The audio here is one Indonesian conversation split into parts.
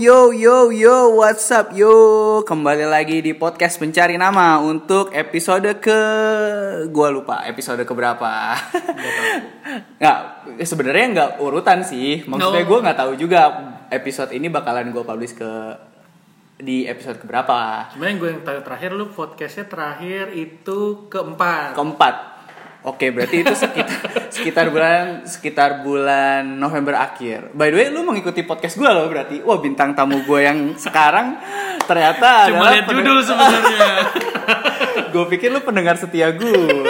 Yo yo yo what's up yo? Kembali lagi di podcast pencari nama untuk episode ke gua lupa episode ke berapa nggak sebenarnya nggak urutan sih. Maksudnya No. gua nggak tahu juga episode ini bakalan gua publish ke di episode ke berapa Sebenarnya gue yang terakhir lu podcastnya terakhir itu keempat. keempat oke berarti itu sekitar sekitar bulan sekitar bulan November akhir by the way lu mengikuti podcast gua loh berarti wah bintang tamu gue yang sekarang ternyata Cuma lihat judul sebenarnya. gue pikir lu pendengar setia gue.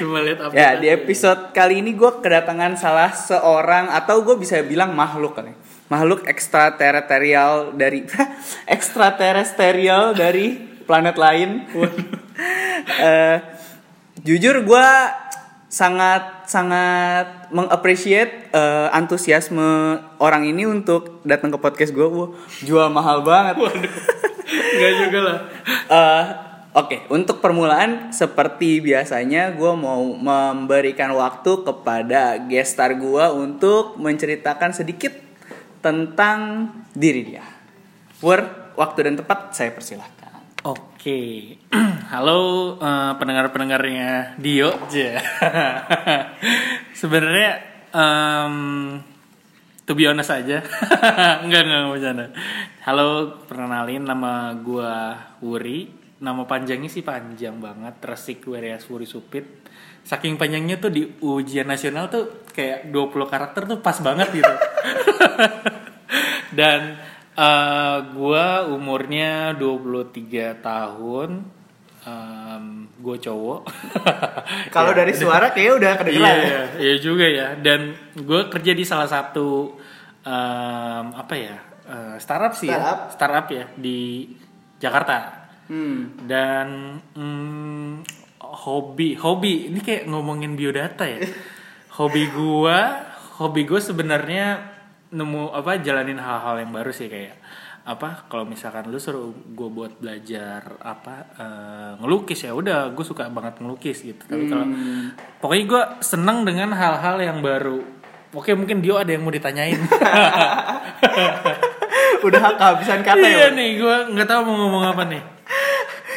Cuma lihat apa. ya di episode kali ini gue kedatangan salah seorang atau gue bisa bilang makhluk kali. Makhluk ekstraterestrial dari ekstraterestrial dari planet lain. Eh, jujur gue sangat sangat mengappreciate eh, antusiasme orang ini untuk datang ke podcast gue. Wah, jual mahal banget. Enggak juga lah. Eh, Oke, untuk permulaan seperti biasanya gue mau memberikan waktu kepada gestar gue untuk menceritakan sedikit tentang diri dia. Word, waktu dan tempat saya persilahkan. Oke. Halo eh, pendengar-pendengarnya Dio. Ja. Sebenarnya em to be honest aja. enggak enggak bercanda. Halo, perkenalin nama gua Wuri. Nama panjangnya sih panjang banget, Resik Werias Wuri Supit. Saking panjangnya tuh di ujian nasional tuh kayak 20 karakter tuh pas banget gitu. Dan eh gua umurnya 23 tahun. Em, gue cowok. Kalau Ya, dari suara kayaknya udah kedengeran Iya, ya. iya juga ya. Dan gue kerja di salah satu em, apa ya eh, startup sih Startup. ya, startup ya di Jakarta. Hmm. Dan mm, hobi, hobi ini kayak ngomongin biodata ya. hobi gue, hobi gue sebenarnya nemu apa jalanin hal-hal yang baru sih kayak apa kalau misalkan lu suruh gue buat belajar apa eh, ngelukis ya udah gue suka banget ngelukis gitu. Tapi kalau pokoknya gue seneng dengan hal-hal yang baru. Oke mungkin Dio ada yang mau ditanyain. Udah kehabisan kata iya ya. nih gue nggak tahu mau ngomong apa nih.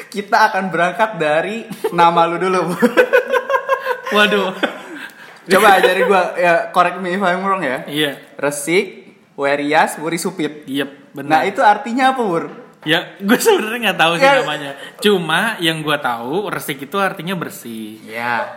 Kita akan berangkat dari nama lu dulu. waduh Coba dari gua ya correct me if I'm wrong ya. iya Resik, Werias, Wuri Supit. iya Nah, benar itu artinya apa, Wur? ya gue sebenarnya nggak tahu sih Ya. namanya cuma yang gue tahu resik itu artinya bersih Ya.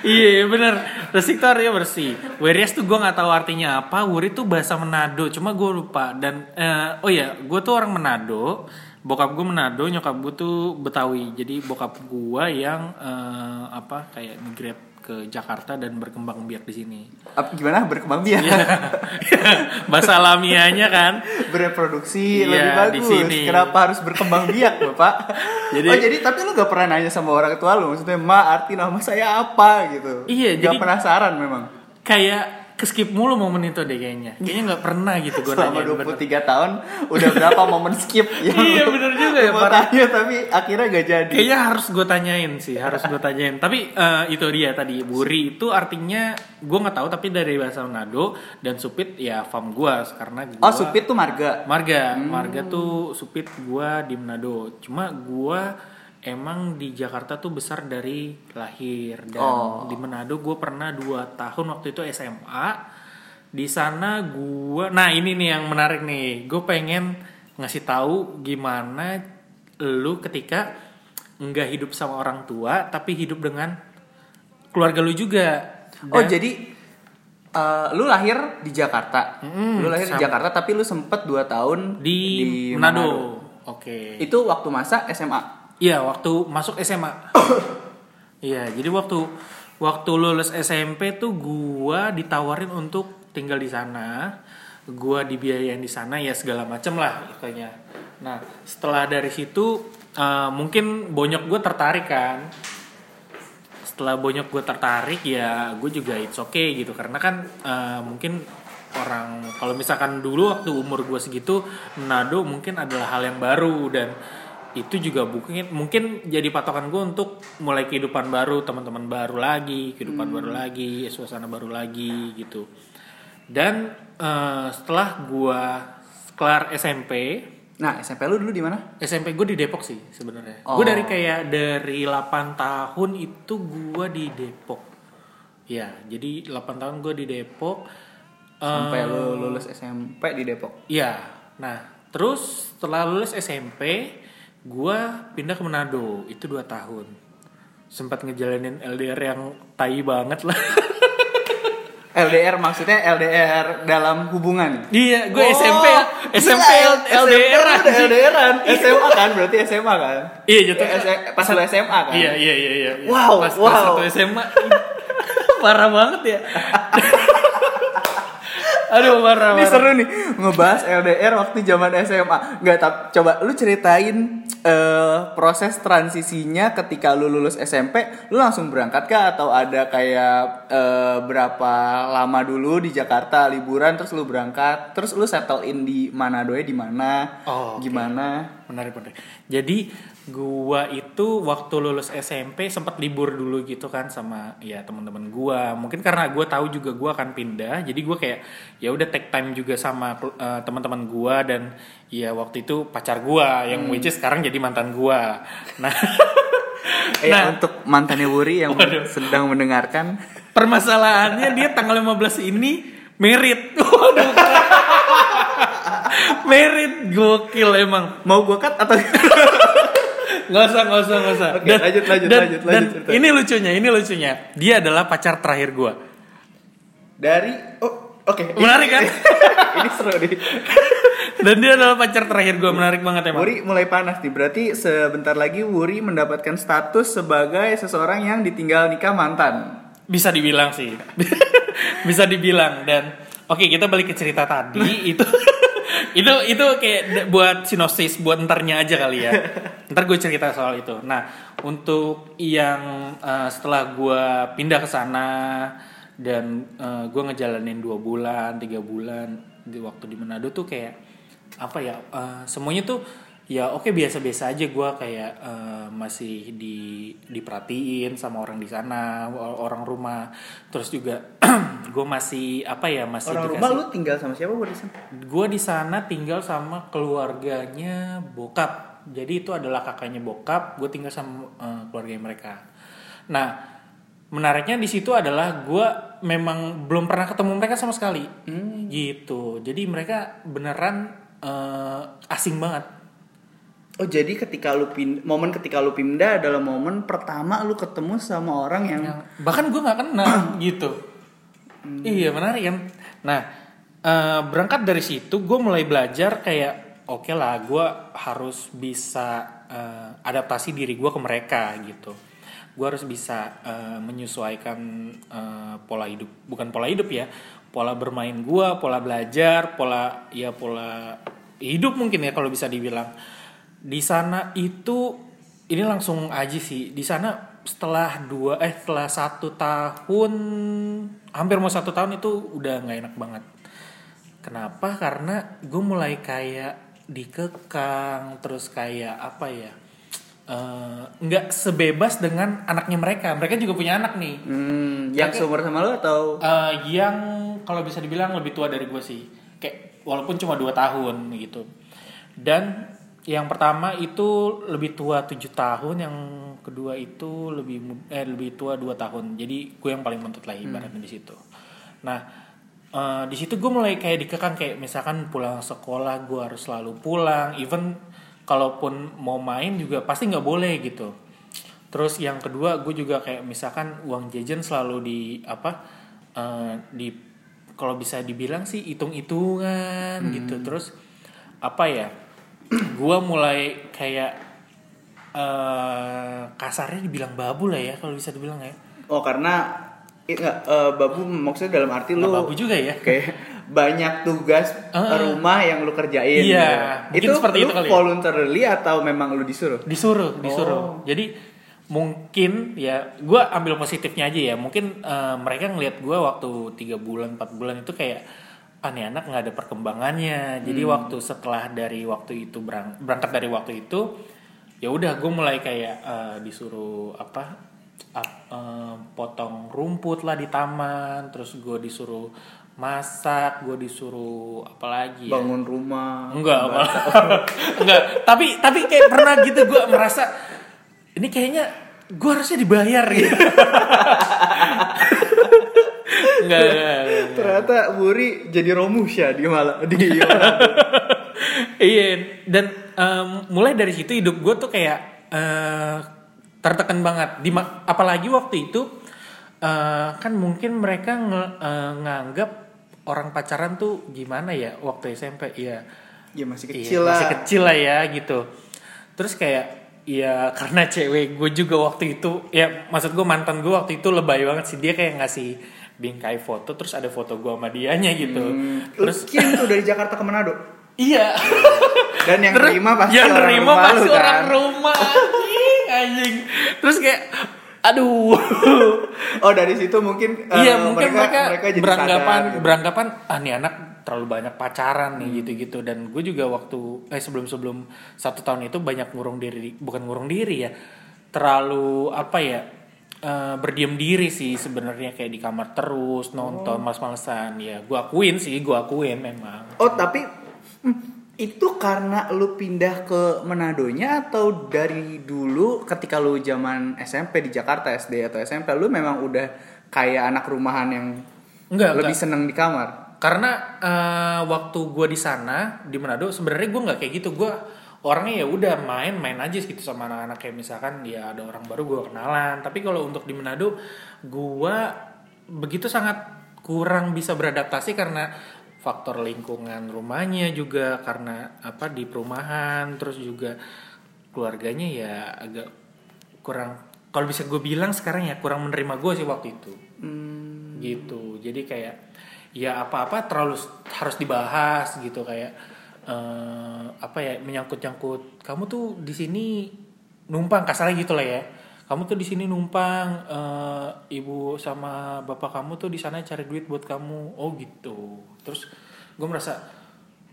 iya bener resik itu artinya bersih Werias tuh gue nggak tahu artinya apa Wuri tuh bahasa Manado cuma gue lupa dan eh, oh ya gue tuh orang Manado bokap gue Manado nyokap gue tuh Betawi jadi bokap gue yang eh, apa kayak migrate ke Jakarta dan berkembang biak di sini Apa gimana berkembang biak? Iya. bahasa alamiahnya kan Bereproduksi Iya, lebih di bagus. sini. Kenapa harus berkembang biak, Bapak? Jadi- oh, jadi tapi lu gak pernah nanya sama orang tua lu, maksudnya, "Ma, arti nama saya apa?" gitu. Iya, Gak jadi- penasaran memang. kayak keskip mulu momen itu deh kayaknya kayaknya nggak pernah gitu gue Selama nanya 23 tahun udah berapa momen skip yang Iya, bener juga ya, lu mau parah. tanya, tapi akhirnya gak jadi. Kayaknya harus gue tanyain sih, harus gue tanyain. Tapi eh, itu dia tadi, buri itu artinya gue nggak tahu tapi dari bahasa Manado dan supit ya fam gue karena gua, Oh, Supit tuh marga. marga, Hmm. marga tuh supit gue di Manado. Cuma gue emang di Jakarta tuh besar dari lahir dan Oh. di Manado gue pernah dua tahun waktu itu SMA. Di sana gue, nah ini nih yang menarik nih, gue pengen ngasih tahu gimana lu ketika nggak hidup sama orang tua tapi hidup dengan keluarga lu juga. Oh, Dan- jadi eh, lu lahir di Jakarta. Mm-mm, lu lahir di sama. Jakarta tapi lu sempet 2 tahun di, Manado. Oke. Itu waktu masa SMA. Iya, waktu masuk SMA. Iya, jadi waktu waktu lulus SMP tuh gua ditawarin untuk tinggal di sana. Gua dibiayain di sana ya segala macem lah pokoknya. Nah, setelah dari situ eh, mungkin bonyok gue tertarik kan. Setelah bonyok gue tertarik ya gue juga it's okay gitu karena kan eh, mungkin orang kalau misalkan dulu waktu umur gue segitu Manado mungkin adalah hal yang baru dan itu juga mungkin mungkin jadi patokan gue untuk mulai kehidupan baru teman-teman baru lagi kehidupan baru lagi suasana baru lagi gitu dan eh, setelah gua kelar SMP Nah, SMP lu dulu di mana? SMP gue di Depok sih sebenarnya. Oh. Gue dari kayak dari 8 tahun itu gue di Depok. Ya, jadi 8 tahun gue di Depok. Sampai Eh, lu lulus SMP di Depok. Iya. Nah, terus setelah lulus SMP, gue pindah ke Manado. Itu 2 tahun. Sempat ngejalanin LDR yang tai banget lah. LDR maksudnya LDR dalam hubungan. iya, gue Oh, SMP ya. SMP gila, LDR SMP udah LDRan. SMA kan berarti SMA kan? Iya, jatuh. Ya, pas lu SMA kan? Iya, iya, iya, iya. Wow, pas, wow. Pas satu SMA. parah banget ya. Aduh, parah, Ini seru nih ngebahas LDR waktu zaman SMA. Nggak tap, coba lu ceritain eh, proses transisinya ketika lu lulus SMP, lu langsung berangkat kah atau ada kayak eh, berapa lama dulu di Jakarta liburan terus lu berangkat, terus lu settle in di Manado di mana? Oh, oke. Gimana? Menarik, menarik. Jadi gua itu waktu lulus SMP sempat libur dulu gitu kan sama ya teman-teman gua. Mungkin karena gua tahu juga gua akan pindah, jadi gua kayak ya udah take time juga sama eh, teman-teman gua dan ya waktu itu pacar gua yang which is sekarang jadi mantan gua. Nah, Eh Nah. untuk mantannya Wuri yang Waduh. sedang mendengarkan, permasalahannya dia tanggal 15 ini merit. Waduh. merit gokil emang. mau gua cut atau Nggak usah, nggak usah, nggak usah. Oke, lanjut, lanjut, dan, lanjut, dan lanjut cerita. ini lucunya, ini lucunya. Dia adalah pacar terakhir gua. dari oh oke Menarik kan? ini seru nih Dan dia adalah pacar terakhir gua. Menarik banget emang. Wuri mulai panas nih. Berarti sebentar lagi Wuri mendapatkan status sebagai seseorang yang ditinggal nikah mantan. Bisa dibilang sih. Bisa dibilang dan oke kita balik ke cerita tadi itu itu itu kayak buat sinopsis buat entarnya aja kali ya. Ntar gue cerita soal itu. Nah untuk yang eh, setelah gue pindah ke sana dan gue ngejalanin dua bulan tiga bulan di waktu di Manado tuh kayak apa ya eh, semuanya tuh ya oke biasa-biasa aja gue kayak eh, masih di diperhatiin sama orang di sana orang rumah. Terus juga gue masih apa ya masih Orang dikasih rumah lu tinggal sama siapa Wuri? gue di sana tinggal sama keluarganya bokap. Jadi itu adalah kakaknya bokap gue tinggal sama eh, keluarganya mereka. Nah menariknya di situ adalah gue memang belum pernah ketemu mereka sama sekali. Gitu. Jadi mereka beneran eh, asing banget Oh jadi ketika lu pin momen ketika lu pindah adalah momen pertama lu ketemu sama orang yang bahkan gue nggak kenal gitu. Iya menarik kan? Nah eh, berangkat dari situ gue mulai belajar kayak oke lah gue harus bisa eh, adaptasi diri gue ke mereka gitu. Gue harus bisa eh, menyesuaikan eh, pola hidup bukan pola hidup ya pola bermain gue pola belajar pola ya pola hidup mungkin ya kalau bisa dibilang di sana itu ini langsung aja sih. Di sana setelah dua eh setelah satu tahun hampir mau satu tahun itu udah nggak enak banget. Kenapa? Karena gue mulai kayak dikekang terus kayak apa ya eh, nggak sebebas dengan anaknya mereka. Mereka juga punya anak nih. Hmm, yang seumur sama lu atau? Eh, yang kalau bisa dibilang lebih tua dari gue sih. Kayak walaupun cuma dua tahun gitu. Dan yang pertama itu lebih tua tujuh tahun yang kedua itu lebih eh lebih tua dua tahun. Jadi gue yang paling mentut lah ibaratnya di situ. Nah eh, di situ gue mulai kayak dikekang kayak misalkan pulang sekolah gue harus selalu pulang. Even kalaupun mau main juga pasti nggak boleh gitu. Terus yang kedua gue juga kayak misalkan uang jajan selalu di apa eh, di kalau bisa dibilang sih hitung-hitungan gitu. Terus apa ya? Gue mulai kayak eh kasarnya dibilang babu lah ya kalau bisa dibilang ya. oh karena enggak eh, babu maksudnya dalam arti lu babu juga ya. kayak banyak tugas Ah. rumah yang lu kerjain. Iya, gitu. mungkin seperti lu itu kali ya. voluntarily atau memang lu disuruh? disuruh disuruh Oh. jadi mungkin ya gue ambil positifnya aja ya mungkin eh, mereka ngelihat gue waktu tiga bulan empat bulan itu kayak aneh anak nggak ada perkembangannya. Jadi Hmm. waktu setelah dari waktu itu berang- berangkat dari waktu itu ya udah gue mulai kayak eh, disuruh apa ap- eh, potong rumput lah di taman terus gue disuruh masak gue disuruh apa lagi ya? bangun rumah. Enggak enggak. Tapi tapi kayak pernah gitu gue merasa ini kayaknya gue harusnya dibayar gitu enggak, enggak, enggak. ternyata Buri jadi Romusha di malah di iya dan em, mulai dari situ hidup gue tuh kayak eh, tertekan banget. Di apalagi waktu itu eh, kan mungkin mereka nge- eh, nganggap orang pacaran tuh gimana ya waktu SMP ya ya masih Iya, kecil lah. masih kecil lah ya gitu. Terus kayak ya karena cewek gue juga waktu itu ya maksud gue mantan gue waktu itu lebay banget sih. Dia kayak ngasih bingkai foto terus ada foto gue sama dianya gitu. Lu terus kirim tuh dari Jakarta ke Manado? Iya. Dan yang Terus terima pasti yang orang nerima rumah pasti lu, kan? orang rumah. Anjing anjing. Terus kayak aduh. Oh dari situ mungkin eh, iya mungkin mereka, jadi beranggapan sadar, gitu. beranggapan ah nih anak terlalu banyak pacaran nih gitu-gitu. Dan gue juga waktu eh sebelum sebelum satu tahun itu banyak ngurung diri bukan ngurung diri ya terlalu apa ya eh, berdiam diri sih sebenarnya kayak di kamar terus nonton males-malesan ya gue akuin sih gue akuin memang. Oh tapi hmm, itu karena lu pindah ke Manadonya atau dari dulu ketika lu zaman SMP di Jakarta SD atau SMP lu memang udah kayak anak rumahan yang enggak lebih enggak. seneng di kamar? Karena eh, waktu gue di sana di Manado sebenarnya gue nggak kayak gitu. Gue orangnya ya udah main-main aja gitu sama anak-anak. Kayak misalkan dia ada orang baru gue kenalan. Tapi kalau untuk di Manado gue begitu sangat kurang bisa beradaptasi karena faktor lingkungan rumahnya juga karena apa di perumahan terus juga keluarganya ya agak kurang kalau bisa gue bilang sekarang ya kurang menerima gue sih waktu itu. Hmm. gitu. Jadi kayak ya apa-apa terlalu harus dibahas gitu kayak eh, apa ya menyangkut-nyangkut kamu tuh di sini numpang kasarnya gitu lah ya kamu tuh di sini numpang eh, ibu sama bapak kamu tuh di sana cari duit buat kamu oh gitu terus gue merasa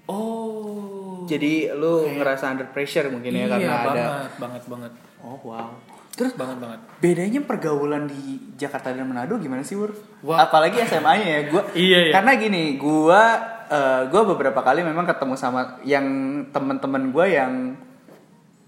oh jadi lu ngerasa under pressure mungkin ya iya karena banget ada banget banget oh wow terus banget banget bedanya pergaulan di Jakarta dan Manado gimana sih Wur? Wah. Apalagi SMA-nya ya, gua. Iya, iya. Karena gini, gua eh, gua beberapa kali memang ketemu sama yang teman-teman gua yang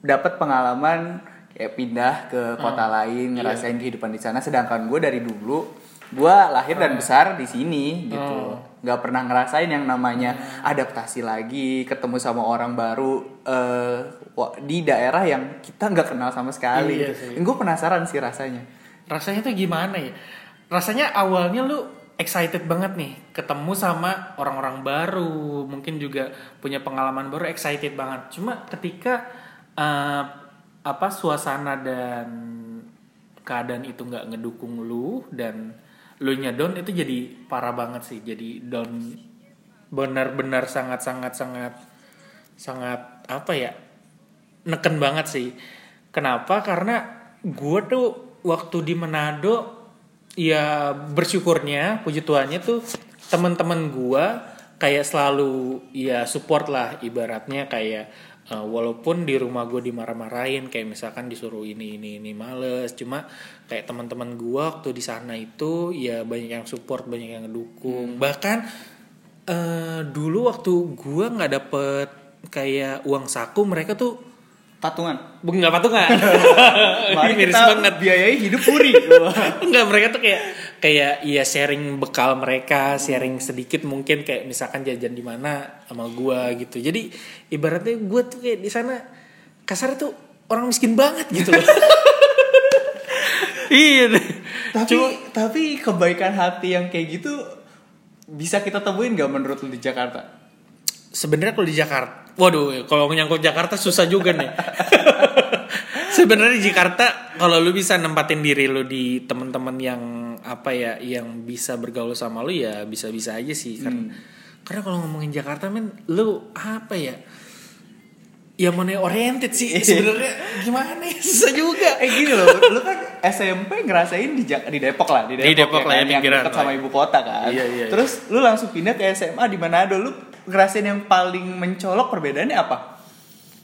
dapat pengalaman kayak pindah ke kota lain, ngerasain kehidupan di sana sedangkan gua dari dulu gua lahir dan besar di sini gitu. nggak pernah ngerasain yang namanya adaptasi lagi, ketemu sama orang baru eh, wah, di daerah yang kita nggak kenal sama sekali. Iya. Gue penasaran sih rasanya. rasanya tuh gimana ya rasanya awalnya lu excited banget nih ketemu sama orang-orang baru mungkin juga punya pengalaman baru excited banget. Cuma ketika eh, apa suasana dan keadaan itu nggak ngedukung lu dan lu nya down itu jadi parah banget sih. Jadi down benar-benar sangat sangat sangat sangat apa ya neken banget sih. Kenapa? Karena gue tuh waktu di Manado ya bersyukurnya puji Tuhannya tuh teman-teman gue kayak selalu ya support lah ibaratnya kayak eh, walaupun di rumah gue dimarah-marahin kayak misalkan disuruh ini ini ini males cuma kayak teman-teman gue waktu di sana itu ya banyak yang support banyak yang ngedukung. Bahkan eh, dulu waktu gue nggak dapet kayak uang saku mereka tuh Patungan. nggak patungan Mari Miris kita banget biayai hidup puri. Enggak, mereka tuh kayak kayak ya sharing bekal mereka, sharing sedikit mungkin kayak misalkan jajan di mana sama gua gitu. Jadi ibaratnya gua tuh kayak di sana kasar tuh orang miskin banget gitu loh. iya. tapi Cuma tapi kebaikan hati yang kayak gitu bisa kita temuin nggak menurut lu di Jakarta? sebenarnya kalau di Jakarta, waduh, kalau menyangkut Jakarta susah juga nih. sebenarnya di Jakarta kalau lu bisa nempatin diri lu di teman-teman yang apa ya, yang bisa bergaul sama lu ya bisa-bisa aja sih. Karena karena kalau ngomongin Jakarta men, lu apa ya? Ya money oriented sih sebenarnya gimana ya susah juga. Eh gini loh, lu kan SMP ngerasain di, Jak- di Depok lah, di Depok, Di Depok lah, kan, ya, yang pinggiran dekat lah. sama ibu kota kan. Iya, iya, Terus lu langsung pindah ke SMA di Manado, lu ngerasain yang paling mencolok perbedaannya apa?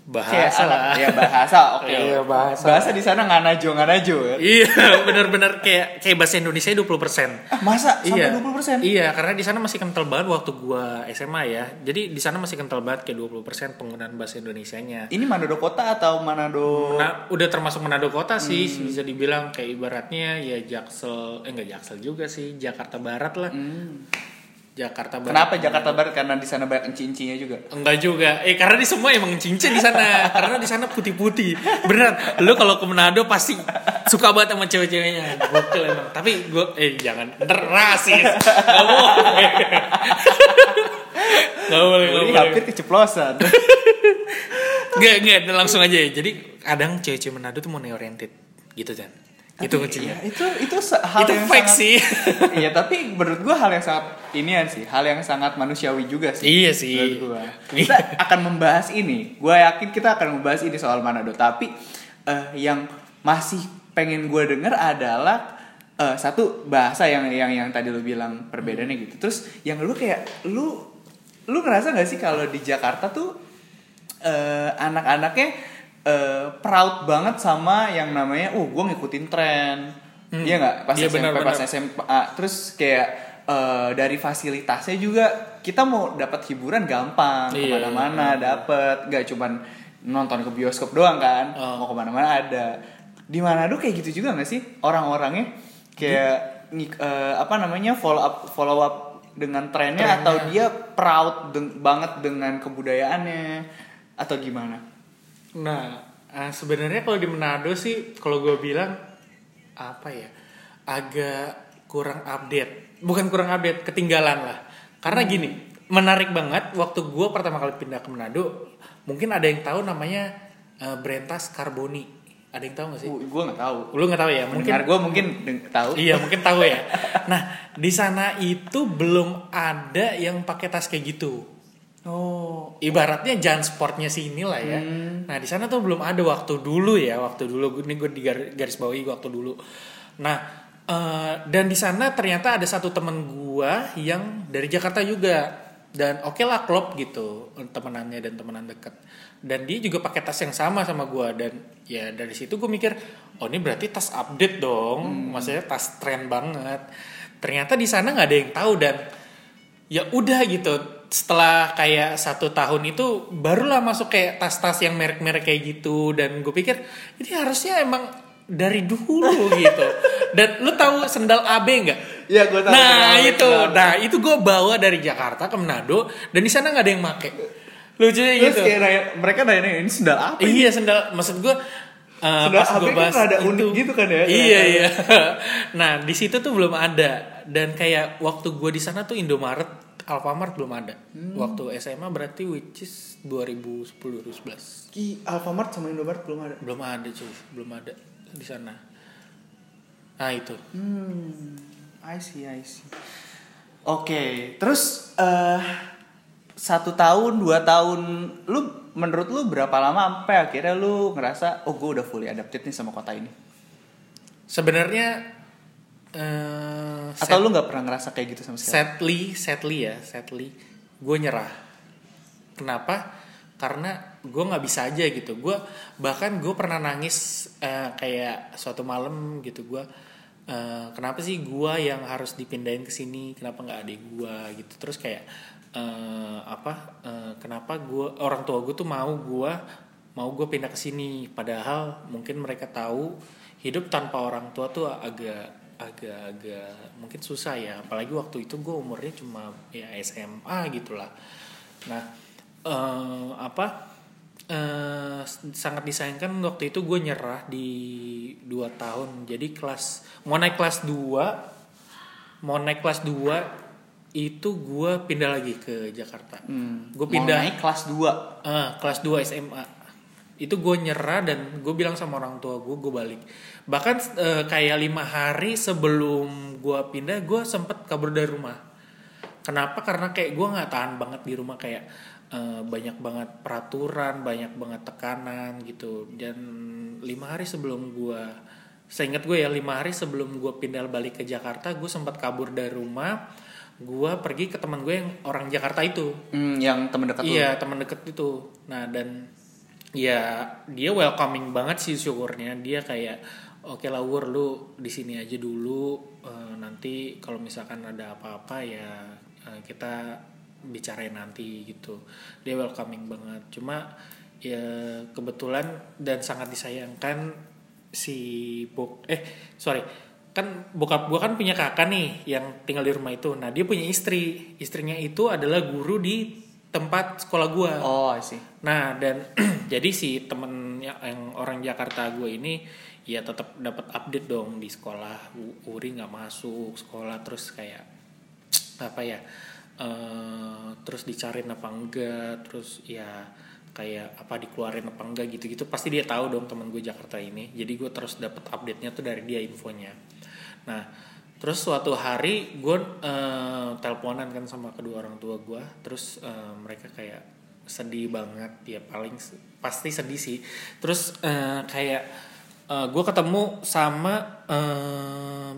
Bahasa lah. Ya bahasa, oke. Iya, bahasa. Bahasa di sana nganajo nganajo ya. Iya, bener-bener kayak kayak bahasa Indonesia 20%. Ah, masa sampai iya. 20%? Iya, karena di sana masih kental banget waktu gua SMA ya. Jadi di sana masih kental banget kayak 20% penggunaan bahasa Indonesianya. Ini Manado kota atau Manado? Nah, udah termasuk Manado kota sih, Hmm. bisa dibilang kayak ibaratnya ya Jaksel, eh enggak Jaksel juga sih, Jakarta Barat lah. Hmm. Jakarta Barat. Kenapa Jakarta Barat? Karena di sana banyak cincinya juga. Enggak juga. Eh karena di semua emang cincin di sana. karena di sana putih-putih. Beneran. Lu kalau ke Manado pasti suka banget sama cewek-ceweknya. Gokil emang. Tapi gue eh jangan ntar rasis. Gak boleh. Gak boleh. Gak Ini boleh. hampir keceplosan. Enggak, enggak, langsung aja ya. Jadi kadang cewek-cewek Manado tuh money oriented gitu kan. Itu kuncinya. Iya, itu itu hal Itu yang fake sangat- sih. iya, tapi menurut gua hal yang sangat inian sih, hal yang sangat manusiawi juga sih. Iya sih. Menurut gua. Kita akan membahas ini. Gua yakin kita akan membahas ini soal Manado, tapi eh, yang masih pengen gua denger adalah eh, satu bahasa yang yang yang tadi lu bilang perbedaannya gitu. Terus yang lu kayak lu lu ngerasa nggak sih kalau di Jakarta tuh eh, anak-anaknya eh, proud banget sama yang namanya, oh gue ngikutin tren, Hmm. iya nggak? Pas Iya, SMP, pas. SMA, terus kayak eh, dari fasilitasnya juga kita mau dapat hiburan gampang, Iya, ke mana-mana dapet, gak cuman nonton ke bioskop doang kan, Oh. mau ke mana-mana ada. Di Manado kayak gitu juga nggak sih orang-orangnya kayak eh, apa namanya follow up follow up dengan trennya, Trennya. atau dia proud deng- banget dengan kebudayaannya atau gimana? Nah, eh, sebenarnya kalau di Manado sih, kalau gue bilang apa ya, agak kurang update. Bukan kurang update, ketinggalan lah. Karena gini, menarik banget. Waktu gue pertama kali pindah ke Manado, mungkin ada yang tahu namanya eh, Brentas Carboni. Ada yang tahu gak sih? Uh, gue nggak tahu. Lu nggak tahu ya? Mungkin gue mungkin tahu. Iya mungkin tahu ya. Nah di sana itu belum ada yang pakai tas kayak gitu. Oh, Ibaratnya jangan sportnya sini lah ya. Hmm. Nah di sana tuh belum ada waktu dulu ya, waktu dulu. Ini gue di gar- garis bawahi waktu dulu. Nah eh, dan di sana ternyata ada satu temen gue yang dari Jakarta juga. Dan oke lah klop gitu temenannya dan temenan deket. Dan dia juga pakai tas yang sama sama gue dan ya dari situ gue mikir oh ini berarti tas update dong. Maksudnya tas tren banget. Ternyata di sana nggak ada yang tahu dan ya udah gitu setelah kayak satu tahun itu barulah masuk kayak tas-tas yang merek-merek kayak gitu. Dan gue pikir ini harusnya emang dari dulu gitu. Dan lu tahu sendal AB nggak? Iya, gue tahu. nah itu. kenapa. nah itu gue bawa dari Jakarta ke Manado dan di sana nggak ada yang make. Lucunya Terus gitu. kayak nanya- mereka nanya ini sendal apa? ini?" iya sendal. Maksud gue uh, Sendal pas AB gue kan bahas itu unik gitu kan ya, iya iya. Nah di situ tuh belum ada. Dan kayak waktu gue di sana tuh Indomaret Alfamart belum ada Hmm. waktu SMA berarti which is 2010 2011 Ki Alfamart sama Indomaret belum ada. belum ada cuy belum ada di sana nah itu Hmm, I see, I see. Oke, terus eh satu tahun, dua tahun, lu menurut lu berapa lama sampai akhirnya lu ngerasa, oh gue udah fully adapted nih sama kota ini? sebenarnya eh Atau lu nggak pernah ngerasa kayak gitu sama sekali? sadly sadly ya sadly. Gue nyerah. Kenapa? Karena gue nggak bisa aja gitu. Gue bahkan gue pernah nangis eh, kayak suatu malam gitu. Gue eh, kenapa sih gue yang harus dipindahin ke sini? Kenapa nggak adik gue gitu? Terus kayak eh, apa eh, kenapa gue orang tua gue tuh mau gue mau gue pindah ke sini? Padahal mungkin mereka tahu hidup tanpa orang tua tuh agak agak-agak mungkin susah ya. Apalagi waktu itu gue umurnya cuma ya SMA gitulah. Nah eh, apa eh, sangat disayangkan waktu itu gue nyerah di dua tahun. Jadi kelas mau naik kelas 2 mau naik kelas 2 itu gue pindah lagi ke Jakarta. Hmm, gue mau pindah naik kelas 2 Ah, kelas 2 SMA itu gue nyerah dan gue bilang sama orang tua gue gue balik. Bahkan eh, kayak lima hari sebelum gue pindah gue sempet kabur dari rumah. Kenapa? Karena kayak gue nggak tahan banget di rumah kayak eh, banyak banget peraturan banyak banget tekanan gitu. Dan lima hari sebelum gue seingat gue ya lima hari sebelum gue pindah balik ke Jakarta gue sempat kabur dari rumah. Gue pergi ke teman gue yang orang Jakarta itu. Hmm, yang temen dekat? Iya teman deket itu. Nah dan ya dia welcoming banget sih syukurnya. Dia kayak oke lah Wur lu di sini aja dulu eh, nanti kalau misalkan ada apa-apa ya eh, kita bicarain nanti gitu. Dia welcoming banget. Cuma ya kebetulan dan sangat disayangkan si bok eh sorry kan bokap gua kan punya kakak nih yang tinggal di rumah itu. Nah dia punya istri. Istrinya itu adalah guru di tempat sekolah gua. Oh, sih. Nah dan jadi si temen yang, yang orang Jakarta gue ini ya tetap dapat update dong di sekolah. U- Uri nggak masuk sekolah terus kayak apa ya eh terus dicariin apa enggak terus ya kayak apa dikeluarin apa enggak gitu-gitu pasti dia tahu dong temen gue Jakarta ini. Jadi gue terus dapat update nya tuh dari dia infonya. Nah terus suatu hari gue eh, teleponan kan sama kedua orang tua gue terus eh, mereka kayak sedih banget ya paling pasti sedih sih. Terus eh, kayak gue ketemu sama eh,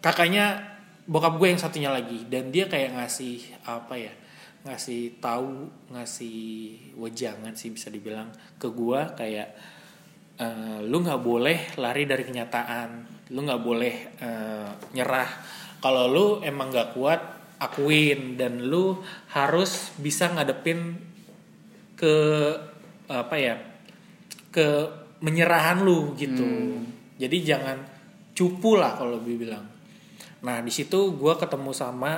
kakaknya bokap gue yang satunya lagi. Dan dia kayak ngasih apa ya ngasih tahu ngasih wejangan sih bisa dibilang ke gue kayak eh, lu nggak boleh lari dari kenyataan lu nggak boleh eh, nyerah. Kalau lu emang nggak kuat akuin. Dan lu harus bisa ngadepin ke apa ya ke menyerahan lu gitu. Jadi jangan cupu lah kalau gue bilang nah di situ gue ketemu sama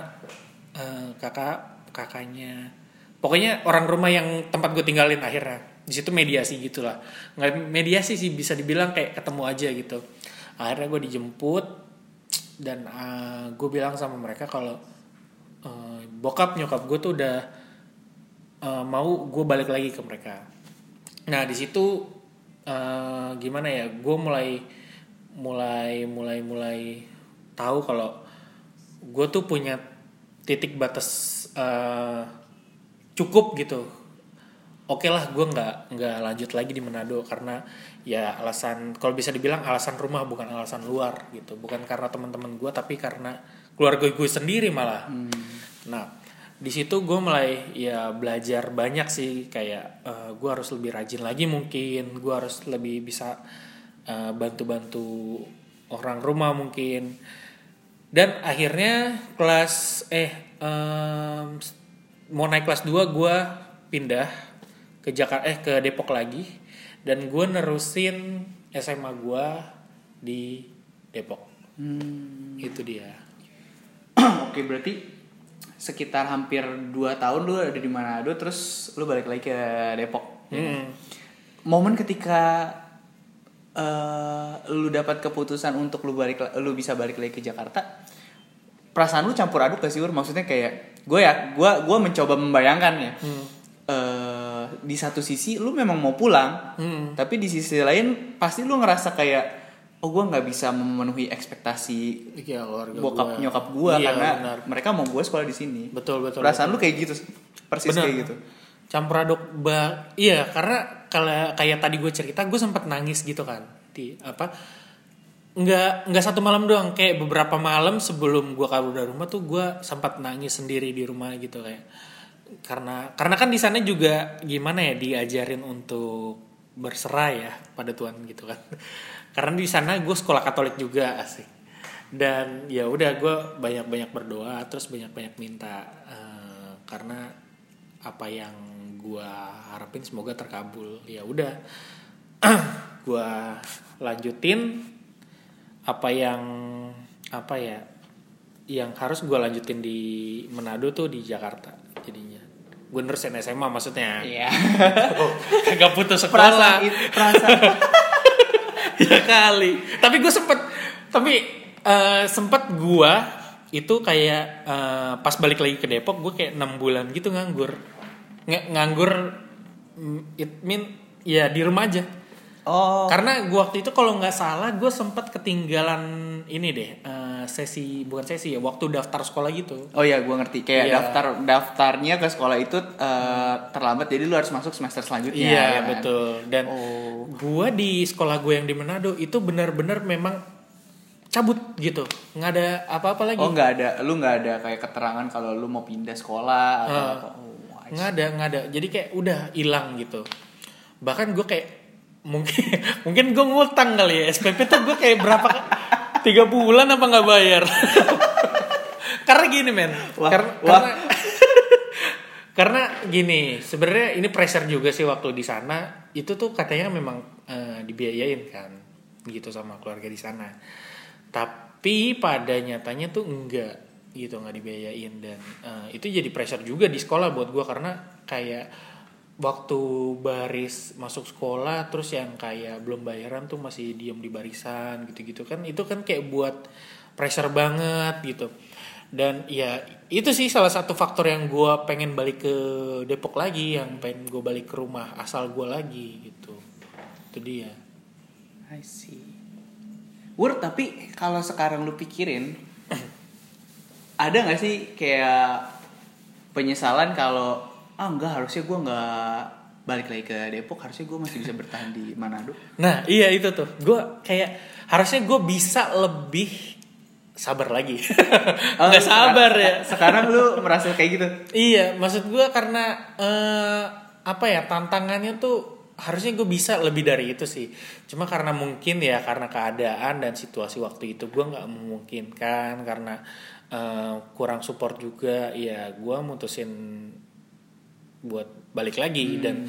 eh, kakak kakaknya. Pokoknya orang rumah yang tempat gue tinggalin akhirnya. Di situ mediasi gitulah. Nggak mediasi sih bisa dibilang kayak ketemu aja gitu akhirnya gue dijemput dan gue bilang sama mereka kalau eh, bokap nyokap gue tuh udah eh, mau gue balik lagi ke mereka. Nah di situ eh, gimana ya gue mulai mulai mulai mulai tahu kalau gue tuh punya titik batas eh, cukup gitu. Oke lah gue nggak nggak lanjut lagi di Manado karena ya alasan kalau bisa dibilang alasan rumah bukan alasan luar gitu. Bukan karena teman-teman gue tapi karena keluarga gue sendiri malah. Nah di situ gue mulai ya belajar banyak sih. Kayak gue harus lebih rajin lagi mungkin. Gue harus lebih bisa eh, bantu-bantu orang rumah mungkin. Dan akhirnya kelas eh em, mau naik kelas 2 gue pindah ke Jakarta eh ke Depok lagi dan gue nerusin SMA gue di Depok Hmm. itu dia Oke, berarti sekitar hampir 2 tahun lu ada di Manado terus lu balik lagi ke Depok. Hmm. Momen ketika eh lu dapat keputusan untuk lu balik lu bisa balik lagi ke Jakarta. Perasaan lu campur aduk gak sih, Ur? Maksudnya kayak gue ya, gue gua mencoba membayangkan ya. Hmm. Di satu sisi lu memang mau pulang, Hmm. tapi di sisi lain pasti lu ngerasa kayak oh gue nggak bisa memenuhi ekspektasi keluarga bokap gua. nyokap gue Iya, karena benar. mereka mau gue sekolah di sini. betul betul Perasaan lu kayak gitu, persis Benar. kayak gitu. campur aduk ba iya karena kalau kayak tadi gue cerita gue sempat nangis gitu kan di apa nggak nggak satu malam doang kayak beberapa malam sebelum gue kabur dari rumah tuh gue sempat nangis sendiri di rumah gitu kayak karena karena kan di sana juga gimana ya diajarin untuk berserah ya pada Tuhan gitu kan. Karena di sana gue sekolah Katolik juga asik. Dan ya udah gue banyak banyak berdoa terus banyak banyak minta eh, karena apa yang gue harapin semoga terkabul. Ya udah gue lanjutin apa yang apa ya yang harus gue lanjutin di Manado tuh di Jakarta gue nerusin SMA maksudnya. Iya. Gak putus sekolah. Perasaan ya kali. Tapi gue sempet tapi eh, sempet gue itu kayak eh, pas balik lagi ke Depok gue kayak enam bulan gitu nganggur. Ng- nganggur mm, it mean ya di rumah aja oh karena gue waktu itu kalau nggak salah gue sempat ketinggalan ini deh eh, sesi bukan sesi ya waktu daftar sekolah gitu oh ya gue ngerti kayak Iya. daftar daftarnya ke sekolah itu eh, terlambat jadi lu harus masuk semester selanjutnya. Iya ya kan? betul dan Oh. gua di sekolah gue yang di Manado itu benar-benar memang cabut gitu nggak ada apa-apa lagi Oh nggak ada, lu nggak ada kayak keterangan kalau lu mau pindah sekolah atau Ah. apa? Oh, nggak ada nggak ada jadi kayak udah hilang gitu bahkan gue kayak mungkin mungkin gue ngutang kali ya. SPP tuh gue kayak berapa tiga bulan apa nggak bayar? Karena gini men. Wah, karena wah. karena karena gini sebenarnya ini pressure juga sih waktu di sana. Itu tuh katanya memang eh, dibiayain kan gitu sama keluarga di sana. Tapi pada nyatanya tuh enggak gitu nggak dibiayain. Dan eh, itu jadi pressure juga di sekolah buat gue karena kayak waktu baris masuk sekolah terus yang kayak belum bayaran tuh masih diem di barisan gitu-gitu kan. Itu kan kayak buat pressure banget gitu. Dan ya itu sih salah satu faktor yang gue pengen balik ke Depok lagi yang pengen gue balik ke rumah asal gue lagi gitu. Itu dia. I see. Wur, tapi kalau sekarang lu pikirin, ada nggak sih kayak penyesalan kalau ah enggak harusnya gue nggak balik lagi ke Depok, harusnya gue masih bisa bertahan di Manado. Nah iya itu tuh Gue kayak Harusnya gue bisa lebih Sabar lagi Oh, Nggak sabar ya Sekarang lu merasa kayak gitu? Iya maksud gue karena eh, Apa ya Tantangannya tuh Harusnya gue bisa lebih dari itu sih Cuma karena mungkin ya Karena keadaan dan situasi waktu itu Gue nggak memungkinkan Karena eh, kurang support juga Ya gue mutusin Buat balik lagi. Dan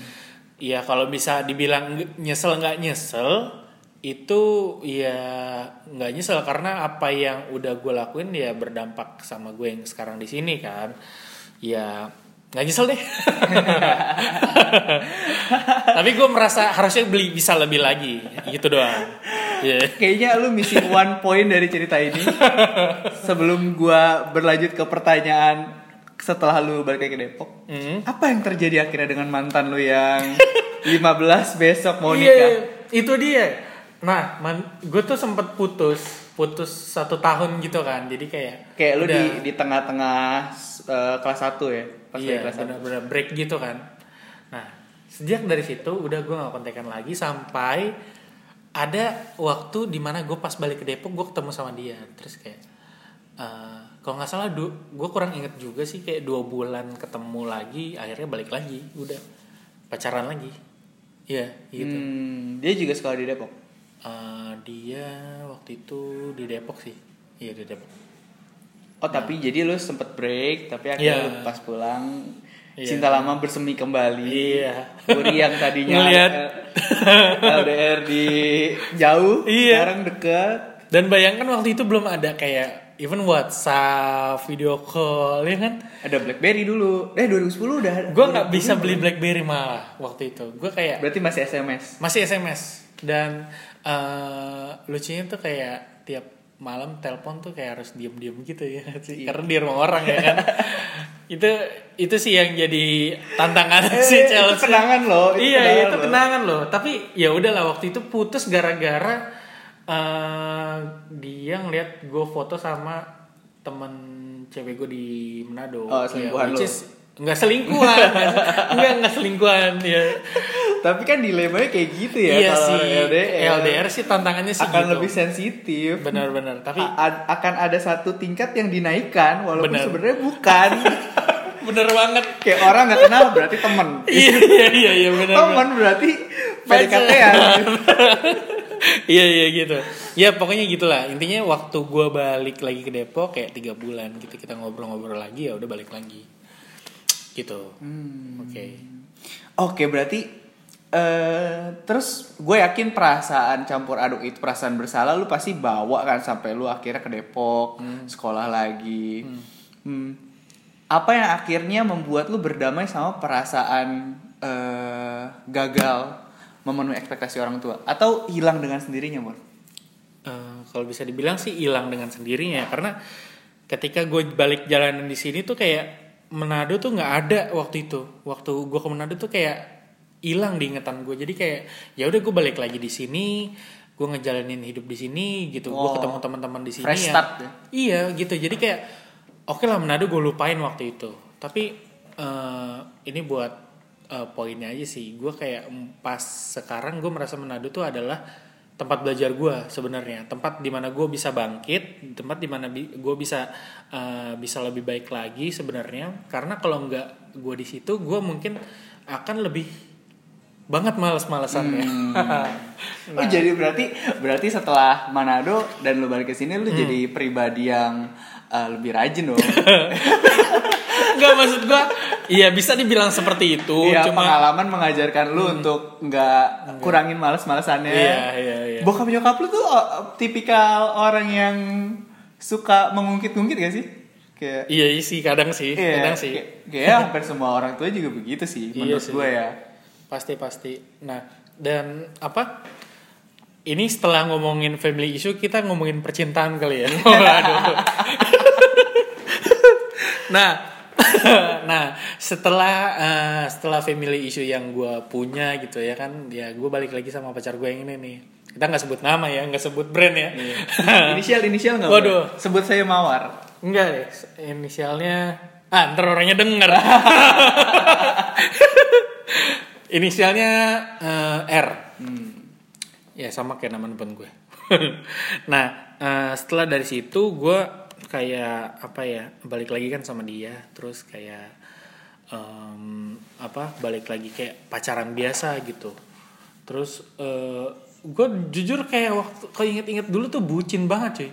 ya kalau bisa dibilang nyesel nggak nyesel itu ya nggak nyesel. Karena apa yang udah gue lakuin ya berdampak sama gue yang sekarang di sini kan. Ya nggak nyesel deh. Tapi gue merasa harusnya beli bisa lebih lagi. Gitu doang. Ya Kayaknya lu missing one point dari cerita ini. Sebelum gua berlanjut ke pertanyaan setelah lu balik lagi ke Depok. Hmm. Apa yang terjadi akhirnya dengan mantan lu yang 15 besok mau Iya, nikah? itu dia nah gue tuh sempet putus putus satu tahun gitu kan jadi kayak Kayak lu udah- di di tengah-tengah eh, kelas 1 ya? Pas iya kelas 1. benar-benar break gitu kan nah sejak dari situ udah gue gak kontekan lagi sampai ada waktu di mana gue pas balik ke Depok gue ketemu sama dia terus kayak eh, kalau nggak salah gue kurang inget juga sih kayak dua bulan ketemu lagi akhirnya balik lagi udah pacaran lagi Iya gitu Hmm, dia juga sekolah di Depok. Eh, dia waktu itu di Depok sih iya di Depok Oh, tapi jadi lu sempet break, tapi akhirnya lu pas pulang Iya. cinta lama bersemi kembali. iya yang tadinya. LDR di jauh, Iya. sekarang dekat. dan bayangkan waktu itu belum ada kayak even WhatsApp video call ya kan? Ada BlackBerry dulu. Eh 2010 udah. gue nggak bisa beli BlackBerry malah waktu itu. Gue kayak Berarti masih SMS. masih SMS dan eh, lucunya tuh kayak tiap malam telepon tuh kayak harus diem-diem gitu ya. Sih karena di rumah orang ya kan. Itu itu sih yang jadi tantangan si Eh, itu Chelsea. kenangan loh, itu iya kenangan itu loh. kenangan loh. Tapi ya udahlah waktu itu putus gara-gara eh, dia ngeliat gue foto sama temen cewek gue di Manado Oh, selingkuhan which lo. is- nggak selingkuhan nggak nggak selingkuhan ya Tapi kan dilemanya kayak gitu ya iya kalau sih LDR. LDR sih tantangannya sih akan gitu. lebih sensitif. benar-benar tapi A- akan ada satu tingkat yang dinaikkan walaupun Benar. sebenarnya bukan. bener banget kayak orang nggak kenal berarti temen. iya iya iya iya benar Temen berarti PDKT ya. Iya iya gitu. Ya pokoknya gitulah. Intinya waktu gua balik lagi ke Depok kayak tiga bulan gitu kita ngobrol-ngobrol lagi ya udah balik lagi. Gitu. Hmm. oke. Oke berarti eh terus gue yakin perasaan campur aduk itu perasaan bersalah lu pasti bawa kan sampai lu akhirnya ke Depok sekolah lagi. Hmm. Apa yang akhirnya membuat lu berdamai sama perasaan eh gagal memenuhi ekspektasi orang tua atau hilang dengan sendirinya, Mor? Eh, kalau bisa dibilang sih hilang dengan sendirinya karena ketika gue balik jalanan di sini tuh kayak Manado tuh nggak ada waktu itu waktu gue ke Manado tuh kayak hilang di ingatan gue jadi kayak ya udah gue balik lagi di sini gue ngejalanin hidup di sini gitu gue Oh, ketemu teman-teman di sini fresh ya. start ya? iya gitu jadi kayak oke lah Manado gue lupain waktu itu tapi eh, ini buat eh, poinnya aja sih. Gue kayak pas sekarang gue merasa Manado tuh adalah tempat belajar gue sebenarnya. Tempat di mana gue bisa bangkit tempat di mana gue bisa eh, bisa lebih baik lagi sebenarnya. Karena kalau nggak gue di situ gue mungkin akan lebih banget males-malesannya. Oh jadi berarti berarti setelah Manado dan lu balik ke sini lu jadi pribadi yang uh, lebih rajin dong. Enggak maksud gua, iya bisa dibilang seperti itu, Iya, cuma pengalaman mengajarkan lu untuk nggak kurangin males-malesannya. Iya, iya, iya. Bokap nyokap lu tuh uh, tipikal orang yang suka mengungkit-ungkit gak sih? Kayak iya sih kadang sih, iya, kadang sih. kayak- Kayak hampir semua orang tua juga begitu sih Iya menurut sih. gue ya. Pasti pasti. Nah, dan apa? Ini setelah ngomongin family issue, kita ngomongin percintaan kali ya. Waduh. nah, nah setelah eh, setelah family issue yang gue punya gitu ya kan, ya gue balik lagi sama pacar gue yang ini nih. Kita nggak sebut nama ya, nggak sebut brand ya. inisial inisial nggak? Waduh. boleh? Sebut saya Mawar. Enggak deh, inisialnya ah ntar orangnya denger. inisialnya eh, R. Ya sama kayak nama depan gue. nah eh, setelah dari situ gue kayak apa ya balik lagi kan sama dia, terus kayak em, apa balik lagi kayak pacaran biasa gitu. Terus eh, gue jujur kayak waktu kalau inget-inget dulu tuh bucin banget cuy.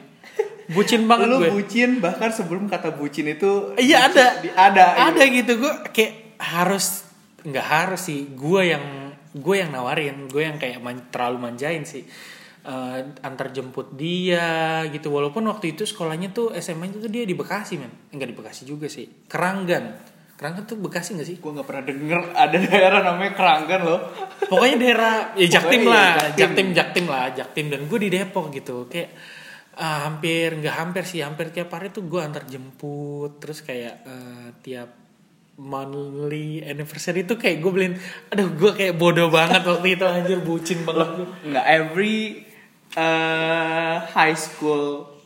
Bucin banget lu gue. bucin bahkan sebelum kata bucin itu Iya ada, di- ada ada gitu gue kayak harus nggak harus sih gue yang gue yang nawarin gue yang kayak man- terlalu manjain sih. Eh, antar jemput dia gitu. Walaupun waktu itu sekolahnya tuh SMA itu dia di Bekasi men. Enggak di Bekasi juga sih. Keranggan. Keranggan tuh Bekasi gak sih? Gue nggak pernah denger ada daerah namanya Keranggan loh. Pokoknya daerah ya Jaktim Pokoknya lah. iya, Jaktim. Jaktim Jaktim lah Jaktim. Dan gue di Depok gitu. Kayak ah, hampir nggak hampir sih. Hampir tiap hari tuh gue antar jemput. Terus kayak eh, tiap monthly anniversary tuh kayak gue beliin aduh gue kayak bodoh banget waktu itu anjir bucin banget nggak every uh, high school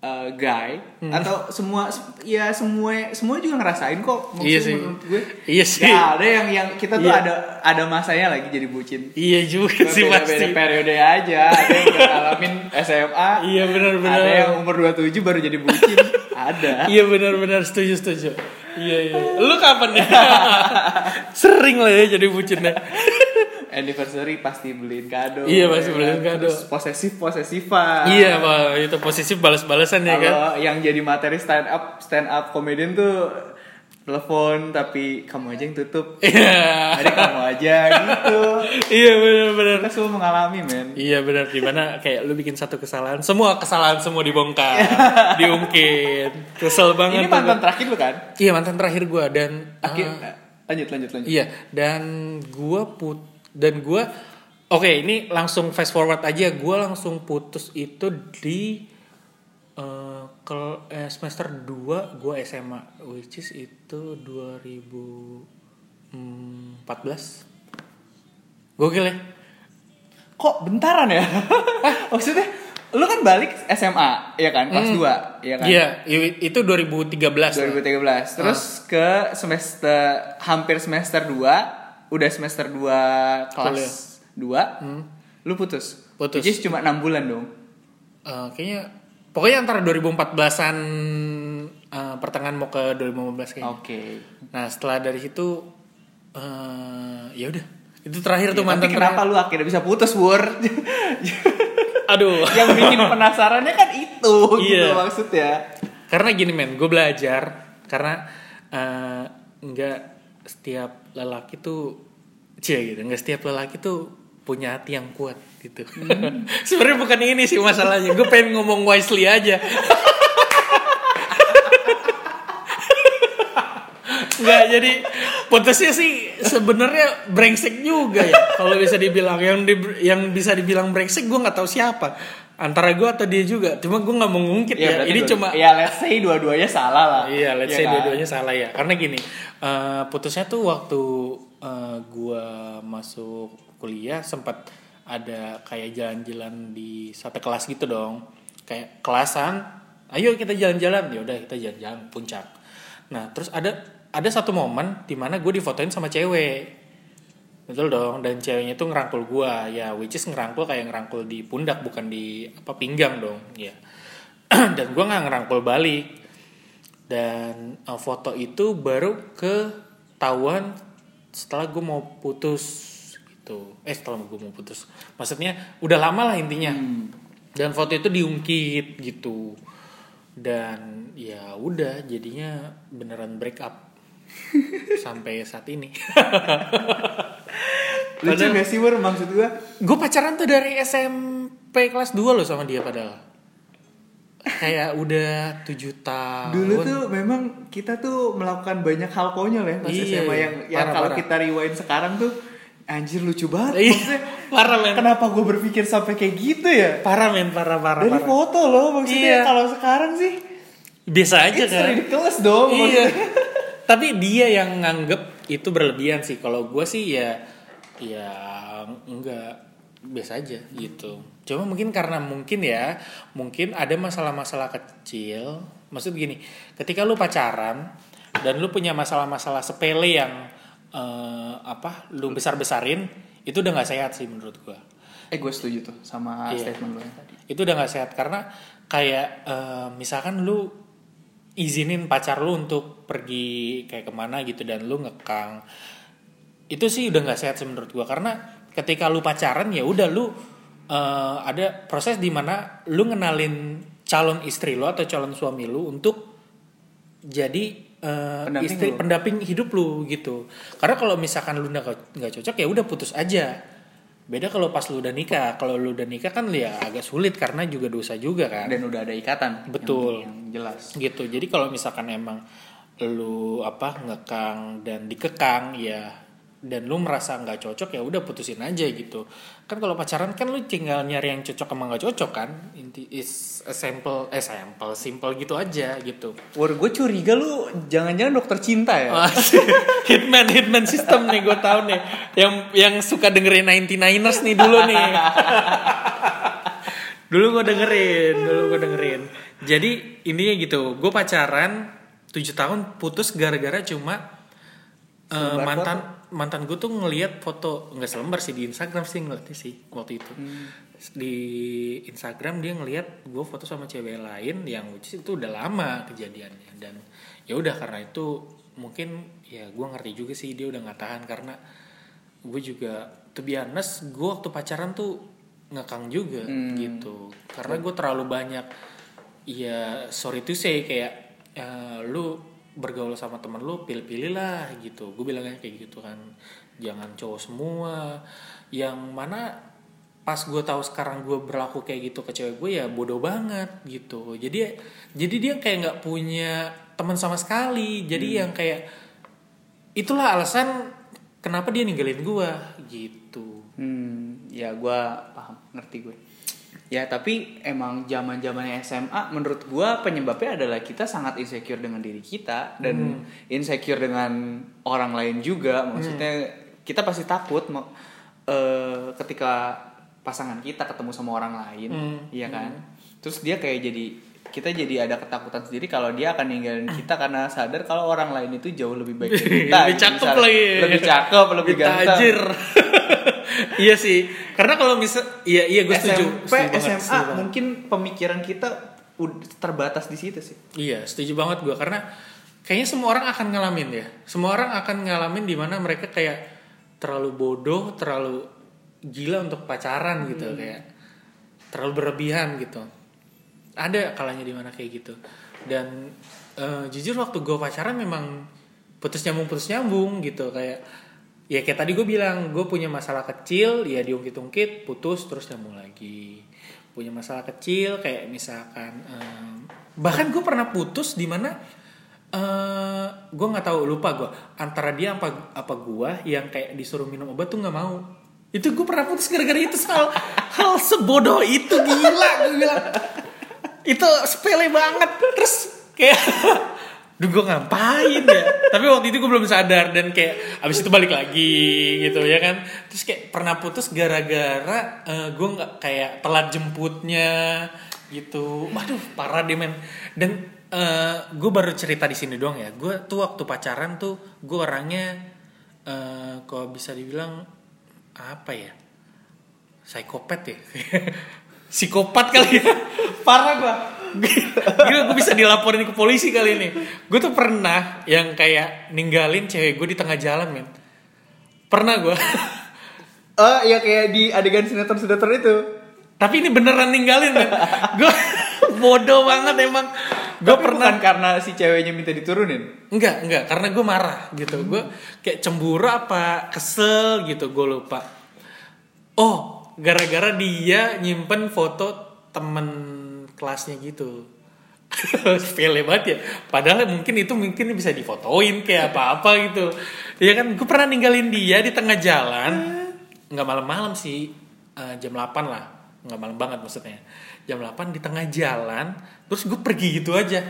uh, guy Hmm. atau semua ya semua semua juga ngerasain kok maksudnya Iya sih. menurut gue. Iya sih. Nggak ada yang yang kita tuh Iya. ada ada masanya lagi jadi bucin. Iya juga sih beda, pasti. beda periode aja. Ada yang udah ngalamin SMA Iya, benar-benar. ada yang umur 27 baru jadi bucin. Ada. Iya benar-benar setuju setuju. Iya iya lu kapan? Ya sering lah ya jadi bucinnya anniversary pasti beliin kado Iya, pasti ya beliin kan? kado. Terus posesif posesifan iya pak itu posisi balas-balasan ya kan yang jadi materi stand up stand up komedian tuh telepon tapi kamu aja yang tutup. iya Jadi kamu aja gitu. iya benar-benar Kita semua mengalami men. Iya benar di mana kayak lu bikin satu kesalahan, semua kesalahan semua dibongkar, diungkit, kesel banget. Ini mantan gua. terakhir lu kan? Iya mantan terakhir gue dan Akhir, ah, lanjut lanjut lanjut. iya dan gue put dan gue oke ini langsung fast forward aja gue langsung putus itu di eh, kel- eh, semester 2 gue SMA which is itu 2014 gokil ya Kok bentaran ya? Maksudnya lu kan balik SMA ya kan kelas 2 ya kan? Iya, itu 2013. lah. 2013. Terus ke semester hampir semester 2, udah semester 2 kelas 2. Lu putus. Putus. Which cuma 6 bulan dong. Eh, kayaknya pokoknya antara 2014-an eh, pertengahan mau ke 2015 kayaknya. Oke. Nah, setelah dari situ eh ya udah. Itu terakhir tuh Ya, mantan tapi kenapa lu akhirnya bisa putus, Wur? terakhir. Aduh. yang bikin penasarannya kan itu gitu Iya. maksudnya. karena gini men, gue belajar karena eh, nggak setiap lelaki tuh cie gitu, nggak setiap lelaki tuh punya hati yang kuat gitu. Sebenarnya bukan ini sih masalahnya, gue pengen ngomong wisely aja. Nggak jadi putusnya sih sebenarnya brengsek juga ya. Kalau bisa dibilang. Yang di- yang bisa dibilang brengsek gue nggak tahu siapa antara gue atau dia juga cuma gue nggak mau ngungkit ya, berarti ini dua- cuma ya let's say dua-duanya salah lah. Iya, let's Ya say kan? dua-duanya salah ya. Karena gini, eh, putusnya tuh waktu eh, gua masuk kuliah sempat ada kayak jalan-jalan di satu kelas gitu dong. Kayak kelasan, ayo kita jalan-jalan. Ya udah kita jalan-jalan puncak. Nah, terus ada ada satu momen di mana gue difotoin sama cewek. Betul dong, dan ceweknya tuh ngerangkul gua, ya which is ngerangkul kayak ngerangkul di pundak bukan di apa pinggang dong, ya. dan gua nggak ngerangkul balik. Dan uh, foto itu baru ketahuan setelah gue mau putus gitu. Eh setelah gue mau putus. Maksudnya udah lama lah intinya. Dan foto itu diungkit gitu. Dan ya udah jadinya beneran break up sampai saat ini Lucu gak sih Wer maksud gue? gue pacaran tuh dari SMP kelas 2 loh sama dia padahal kayak udah tujuh tahun Dulu tuh memang kita tuh melakukan banyak hal konyol ya pas Iya, SMA yang yang parah, kalau kita rewind sekarang tuh anjir lucu banget. Iya, Maksudnya parah men kenapa gue berpikir sampai kayak gitu ya? parah men parah parah Dari parah foto loh maksudnya Iya. kalau sekarang sih biasa aja it's kan ridiculous dong iya maksudnya. tapi dia yang nganggep itu berlebihan sih. Kalau gue sih ya ya enggak. Biasa aja gitu. Cuma mungkin karena mungkin ya mungkin ada masalah-masalah kecil. Maksud gini ketika lu pacaran dan lu punya masalah-masalah sepele yang eh, apa lu besar-besarin itu udah nggak sehat sih menurut gue Eh gue setuju tuh sama Iya. statement lo yang tadi. itu udah nggak sehat karena kayak eh, misalkan lu izinin pacar lu untuk pergi kayak ke mana gitu dan lu ngekang. Itu sih udah nggak sehat sih menurut gua. Karena ketika lu pacaran ya udah lu eh, ada proses di mana lu ngenalin calon istri lu atau calon suami lu untuk jadi eh, Pendamping istri lu. pendamping hidup lu gitu. Karena kalau misalkan lu nggak nggak cocok ya udah putus aja beda kalau pas lu udah nikah kalau lu udah nikah kan ya agak sulit karena juga dosa juga kan Dan udah ada ikatan. yang- Betul. Yang, jelas. gitu jadi kalau misalkan emang lu apa ngekang dan dikekang ya dan lu merasa nggak cocok ya udah putusin aja gitu. Kan kalau pacaran kan lu tinggal nyari yang cocok sama nggak cocok kan? Inti is a simple eh simple simple gitu aja gitu. War gue curiga lu jangan-jangan dokter cinta ya? Wah, hitman hitman system nih gue tahu nih. Yang yang suka dengerin 99ers nih dulu nih. Dulu gue dengerin dulu gue dengerin. Jadi intinya gitu gue pacaran 7 tahun putus gara-gara cuma eh, mantan mantan gue tuh ngelihat foto nggak selembar sih di Instagram sih ngeliatnya sih waktu itu. Di Instagram dia ngelihat gue foto sama cewek lain yang itu udah lama kejadiannya. Dan ya udah karena itu mungkin ya gue ngerti juga sih dia udah nggak tahan karena gue juga to be honest gue waktu pacaran tuh ngekang juga gitu. Karena gue terlalu banyak ya sorry to say kayak eh, lu bergaul sama temen lu pilih-pilih lah gitu. Gue bilangnya kayak gitu kan. Jangan cowok semua. Yang mana pas gue tahu sekarang gue berlaku kayak gitu ke cewek gue ya bodoh banget gitu. Jadi jadi dia kayak nggak punya teman sama sekali. Jadi yang kayak itulah alasan kenapa dia ninggalin gue gitu. Hmm, ya gue paham, ngerti gue. Ya tapi emang zaman zamannya SMA menurut gue penyebabnya adalah kita sangat insecure dengan diri kita dan insecure dengan orang lain juga. Maksudnya kita pasti takut eh, ketika pasangan kita ketemu sama orang lain, Hmm. iya kan? Terus dia kayak jadi kita jadi ada ketakutan sendiri kalau dia akan ninggalin kita karena sadar kalau orang lain itu jauh lebih baik dari kita. lebih cakep Misal- lagi Lebih cakep, lebih ganteng. iya sih karena kalau misal iya iya gue setuju SMP, Setuju banget, SMA setuju mungkin pemikiran kita terbatas di situ sih. Iya, setuju banget gue karena kayaknya semua orang akan ngalamin ya. Semua orang akan ngalamin di mana mereka kayak terlalu bodoh, terlalu gila untuk pacaran gitu kayak terlalu berlebihan gitu. Ada kalanya di mana kayak gitu. Dan eh, jujur waktu gue pacaran memang putus nyambung putus nyambung gitu kayak ya kayak tadi gue bilang gue punya masalah kecil ya diungkit-ungkit putus terus nyambung lagi. Punya masalah kecil kayak misalkan em, bahkan gue pernah putus di mana eh gue nggak tahu lupa gue antara dia apa apa gue yang kayak disuruh minum obat tuh nggak mau. Itu gue pernah putus gara-gara itu hal hal sebodoh itu gila gue bilang. Itu sepele banget. Terus kayak Duh gue ngapain ya? Tapi waktu itu gue belum sadar Dan kayak abis itu balik lagi gitu ya kan? Terus kayak pernah putus gara-gara eh, Gue gak kayak telat jemputnya gitu. Waduh parah deh men. Dan gue baru cerita di sini doang ya. Gue tuh waktu pacaran tuh Gue orangnya eh Kalau bisa dibilang Apa ya? Psikopat ya? Psikopat kali ya? Parah gue Gila gue bisa dilaporin ke polisi kali ini Gue tuh pernah Yang kayak ninggalin cewek gue di tengah jalan men Pernah gue Oh iya kayak di adegan sinetron-sinetron itu. Tapi ini beneran ninggalin kan? gue bodoh banget emang. Gue pernah bukan karena si ceweknya minta diturunin. Enggak, enggak, karena gue marah gitu. Gue kayak cemburu apa kesel gitu, gue lupa. Oh, gara-gara dia nyimpen foto temen kelasnya gitu. Sepele banget ya. Padahal mungkin itu mungkin bisa difotoin kayak apa-apa gitu. Ya kan, gue pernah ninggalin dia di tengah jalan. Nggak malam-malam sih, eh, jam 8 lah. Nggak malam banget maksudnya. Jam 8 di tengah jalan, terus gue pergi gitu aja.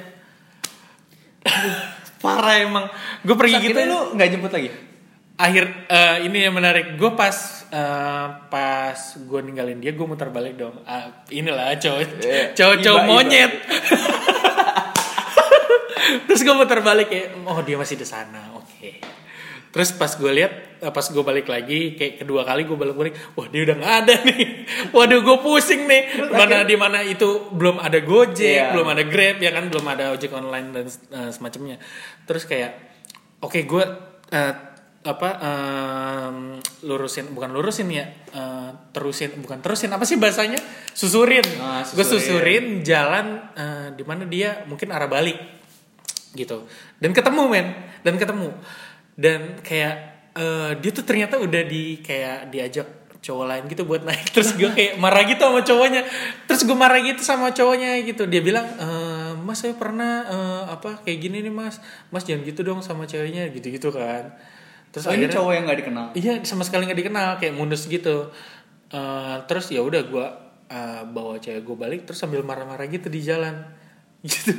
Parah emang. Gue pergi Saat gitu itu lu nggak jemput lagi? Akhir eh, ini yang menarik. Gue pas eh, pas gue ninggalin dia gue muter balik dong. Ah, inilah cowok Iya. cowok cowok monyet. Terus gue muter balik kayak oh dia masih di sana oke. Terus pas gue lihat eh, pas gue balik lagi kayak kedua kali gue balik balik wah dia udah nggak ada nih. Waduh gue pusing nih. Mana di mana itu belum ada gojek Iya. belum ada grab ya kan? Belum ada ojek online dan eh, semacamnya. Terus kayak oke gue eh, apa em, lurusin bukan lurusin ya eh, terusin bukan terusin apa sih bahasanya? Susurin, Ah, gue susurin. susurin jalan eh, di mana dia mungkin arah balik gitu. Dan ketemu men dan ketemu. Dan kayak eh, dia tuh ternyata udah di kayak diajak cowok lain gitu buat naik. Terus gue kayak marah gitu sama cowoknya. Terus gue marah gitu sama cowoknya gitu. Dia bilang "Eh, mas saya pernah eh, apa kayak gini nih mas. Mas jangan gitu dong sama ceweknya gitu gitu kan terus Oh, ini akhirnya- cowok yang nggak dikenal. Iya sama sekali nggak dikenal kayak mundus gitu. Eh, terus ya udah gue bawa cewek gue balik terus sambil marah-marah gitu di jalan gitu.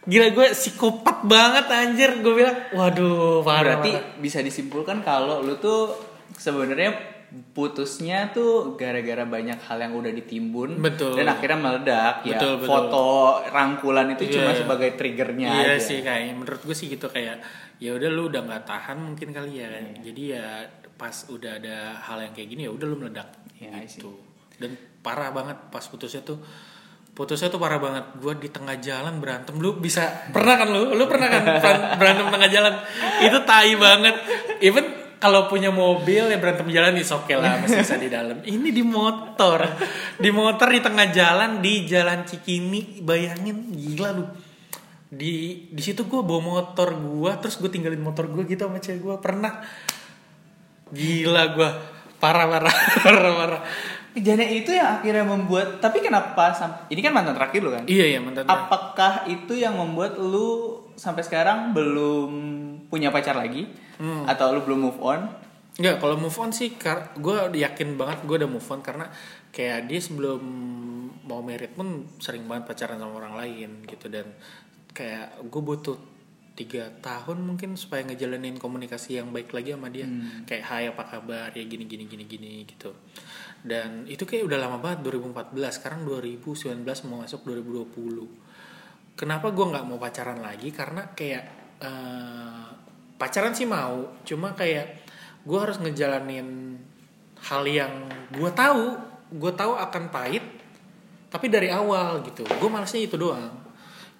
Gila gue psikopat banget anjir gue bilang. Waduh parah. Berarti bisa disimpulkan kalau lu tuh sebenarnya putusnya tuh gara-gara banyak hal yang udah ditimbun Betul. dan akhirnya meledak ya Betul, betul. foto rangkulan itu Iya, cuma iya. sebagai triggernya Iya aja sih kayak menurut gue sih gitu kayak ya udah lu udah nggak tahan mungkin kali ya. Jadi ya pas udah ada hal yang kayak gini ya udah lu meledak Iya, I see. gitu. Dan parah banget pas putusnya tuh putusnya tuh parah banget gue di tengah jalan berantem lu bisa pernah kan lu lu pernah kan beran- berantem tengah jalan itu tai banget even kalau punya mobil ya berantem jalan di oke lah masih bisa di dalam. Ini di motor. Di motor di tengah jalan di jalan Cikini. Bayangin gila lu di di situ gue bawa motor gue terus gue tinggalin motor gue gitu sama cewek gue pernah. Gila gue parah parah parah parah. Kejadian itu yang akhirnya membuat tapi kenapa ini kan mantan terakhir lu kan? Iya ya mantan apakah itu yang membuat lu sampai sekarang belum punya pacar lagi Hmm. atau lu belum move on? Enggak, kalau move on sih gue yakin banget gue udah move on karena kayak dia sebelum mau merit pun sering banget pacaran sama orang lain gitu dan kayak gue butuh tiga tahun mungkin supaya ngejalanin komunikasi yang baik lagi sama dia. Kayak hai apa kabar? Ya gini gini gini gini gitu. Dan itu kayak udah lama banget 2014 sekarang 2019 mau masuk 2020 kenapa gue nggak mau pacaran lagi? Karena kayak eh, pacaran sih mau cuma kayak gue harus ngejalanin hal yang gue tahu gue tahu akan pahit tapi dari awal gitu. Gue malesnya itu doang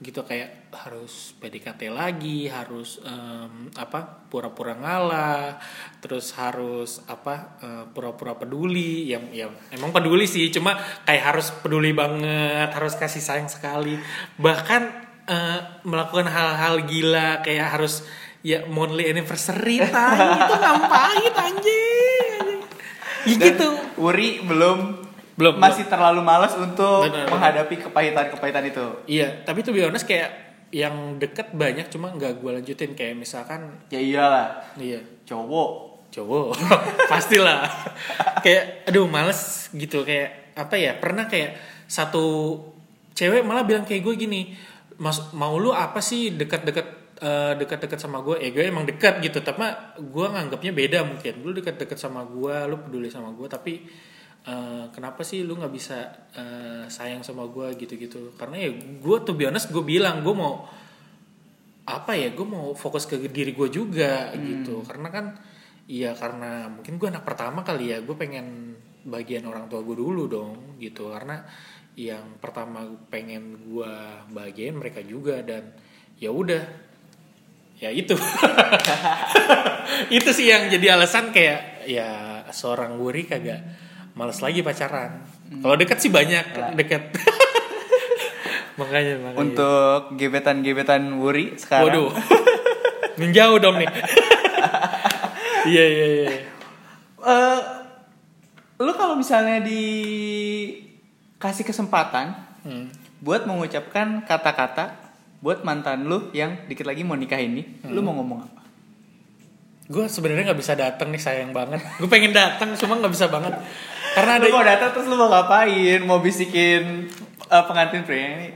gitu kayak harus PDKT lagi harus em, apa pura-pura ngalah terus harus apa eh, pura-pura peduli yang yang emang peduli sih cuma kayak harus peduli banget harus kasih sayang sekali. Bahkan eh, melakukan hal-hal gila kayak harus ya monthly anniversary tai itu ngapain anjing? Ya Dan gitu. Wuri belum Belum, masih terlalu malas untuk benar. menghadapi kepahitan-kepahitan itu. Iya, tapi tuh honest kayak yang deket banyak cuma nggak gue lanjutin. Kayak misalkan ya iyalah. Iya. Cowok. Cowok. Pastilah. Kayak aduh males gitu. Kayak apa ya pernah kayak satu cewek malah bilang kayak gue gini mas mau lu apa sih dekat-dekat eh, dekat-dekat sama gue eh gue emang dekat gitu tapi gue nganggapnya beda mungkin. Lu dekat-dekat sama gue lu peduli sama gue tapi eh, kenapa sih lu nggak bisa eh, sayang sama gue gitu-gitu? Karena ya gue tuh honest gue bilang gue mau apa ya gue mau fokus ke diri gue juga gitu. Karena kan iya karena mungkin gue anak pertama kali ya gue pengen bagian orang tua gue dulu dong gitu. Karena yang pertama pengen gue bagian mereka juga dan ya udah ya itu. Itu sih yang jadi alasan kayak ya seorang Wuri kagak males lagi pacaran. Kalau deket sih banyak, Lah. deket. makanya makanya. Untuk gebetan-gebetan Wuri sekarang. Waduh. Menjauh dong nih. Iya iya iya. Eh, lu kalau misalnya dikasih kesempatan Hmm. buat mengucapkan kata-kata buat mantan lu yang dikit lagi mau nikah ini, lu mau ngomong apa? Gue sebenarnya nggak bisa datang nih sayang banget. Gue pengen datang cuma nggak bisa banget. Karena ada Lu mau datang terus lu mau ngapain? Mau bisikin eh, pengantin pria ini?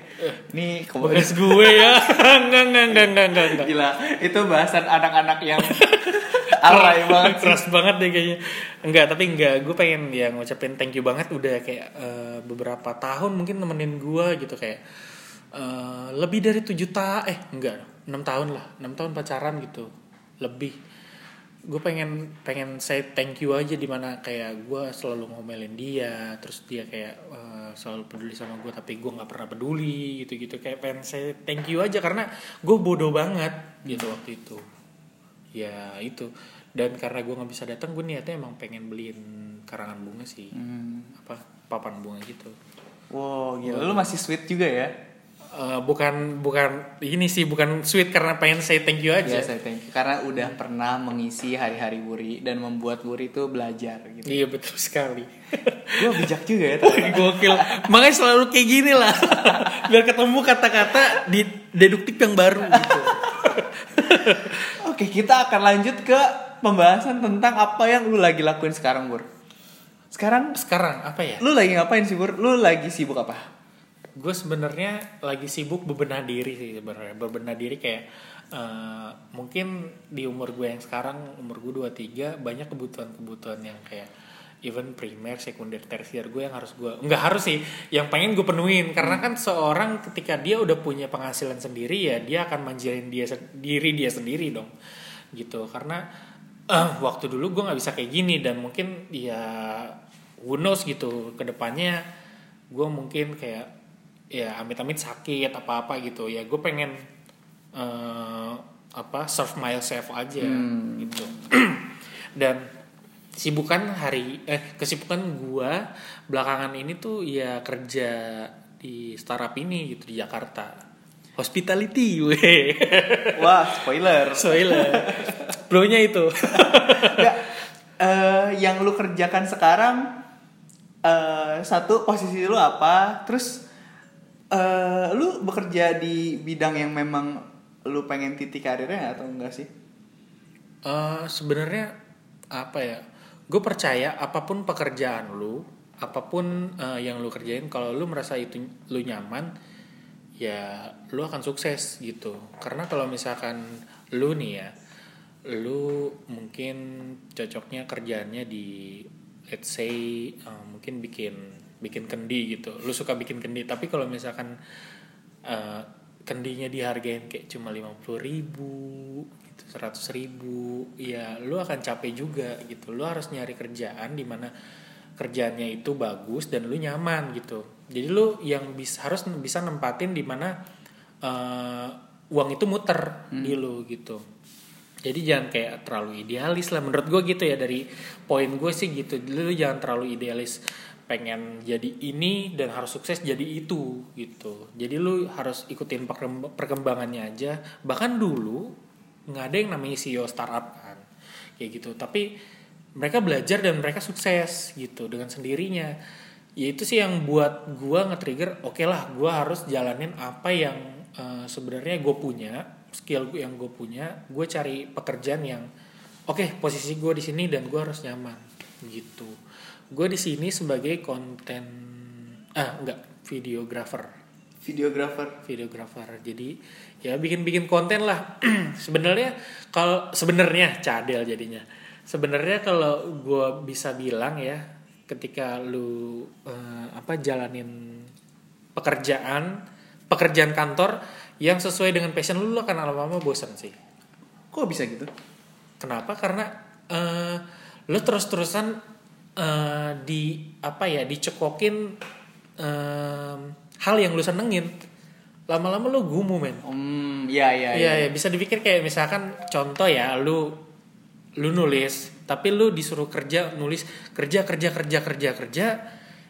Nih bekas gue ya. enggak enggak enggak enggak enggak. Gila, itu bahasan anak-anak yang alay banget. keras banget deh kayaknya enggak tapi enggak gue pengen ya ngucapin thank you banget udah kayak eh, beberapa tahun mungkin nemenin gue gitu kayak eh, lebih dari tujuh tahun eh enggak enam tahun lah enam tahun pacaran gitu lebih gue pengen pengen say thank you aja di mana kayak gue selalu ngomelin dia terus dia kayak eh, selalu peduli sama gue tapi gue nggak pernah peduli gitu gitu kayak pengen say thank you aja karena gue bodoh banget gitu waktu itu ya itu dan karena gue nggak bisa datang gue niatnya emang pengen beliin karangan bunga sih Hmm. apa papan bunga gitu Wow, gila. Lu masih sweet juga ya? Eh, bukan bukan ini sih bukan sweet karena pengen say thank you aja Ya, saya thank you. Karena udah pernah mengisi hari-hari Wuri dan membuat Wuri itu belajar gitu. iya betul sekali Gue bijak juga ya. ternyata. gokil makanya selalu kayak gini lah biar ketemu kata-kata di deduktif yang baru gitu Oke, kita akan lanjut ke pembahasan tentang apa yang lu lagi lakuin sekarang, Bur. Sekarang sekarang apa ya lu lagi ngapain sih, Bur? Lu lagi sibuk apa? Gue sebenarnya lagi sibuk bebenah diri sih sebenarnya. Bebenah diri kayak eh, mungkin di umur gue yang sekarang umur gue 23 banyak kebutuhan-kebutuhan yang kayak even primer, sekunder, tersier gue yang harus gue nggak harus sih yang pengen gue penuhin. Karena kan seorang ketika dia udah punya penghasilan sendiri ya dia akan manjain dia sendiri dia sendiri dong. Gitu. Karena eh, waktu dulu gue nggak bisa kayak gini dan mungkin ya who knows gitu. Ke depannya gue mungkin kayak ya amit-amit sakit apa apa gitu ya gue pengen eh, apa serve myself aja gitu dan sibukan hari eh kesibukan gue belakangan ini tuh ya kerja di startup ini gitu di Jakarta hospitality weh Wah, spoiler. soalnya bro-nya itu. Eh, yang lu kerjakan sekarang eh satu posisi lu apa? Terus eh lu bekerja di bidang yang memang lu pengen titik karirnya atau enggak sih? Eh, sebenarnya apa ya gue percaya apa pun pekerjaan lu apa pun eh, yang lu kerjain kalau lu merasa itu lu nyaman ya lu akan sukses gitu karena kalau misalkan lu nih ya lu mungkin cocoknya kerjaannya di let's say eh, mungkin bikin bikin kendi gitu. Lu suka bikin kendi tapi kalau misalkan eh, kendinya dihargain kayak cuma lima puluh ribu gitu seratus ribu ya lu akan capek juga gitu. Lu harus nyari kerjaan di mana kerjaannya itu bagus dan lu nyaman gitu. Jadi lu yang bisa harus bisa nempatin di mana eh, uang itu muter di lu gitu. Jadi jangan kayak terlalu idealis lah. Menurut gue gitu ya dari poin gue sih gitu. Lu jangan terlalu idealis pengen jadi ini dan harus sukses jadi itu gitu. Jadi lu harus ikutin perkemb- perkembangannya aja. Bahkan dulu nggak ada yang namanya CEO startup kan kayak gitu. Tapi mereka belajar dan mereka sukses gitu dengan sendirinya. Ya itu sih yang buat gua nge-trigger oke lah gua harus jalanin apa yang eh, sebenarnya gue punya skill yang gue punya. Gue cari pekerjaan yang oke posisi gue di sini dan gue harus nyaman gitu gue di sini sebagai konten ah enggak videographer Videographer. videographer jadi ya bikin bikin konten lah sebenarnya kalau sebenarnya cadel jadinya sebenarnya kalau gue bisa bilang ya ketika lu eh, apa jalanin pekerjaan pekerjaan kantor yang sesuai dengan passion lu lu akan lama-lama bosan sih Kok bisa gitu? Kenapa? Karena eh lo terus-terusan eh, di apa ya dicekokin em, hal yang lu senengin. Lama-lama lu gumu men. Hmm, ya ya Iya ya bisa dipikir kayak misalkan contoh ya lu lu nulis tapi lu disuruh kerja nulis kerja kerja kerja kerja kerja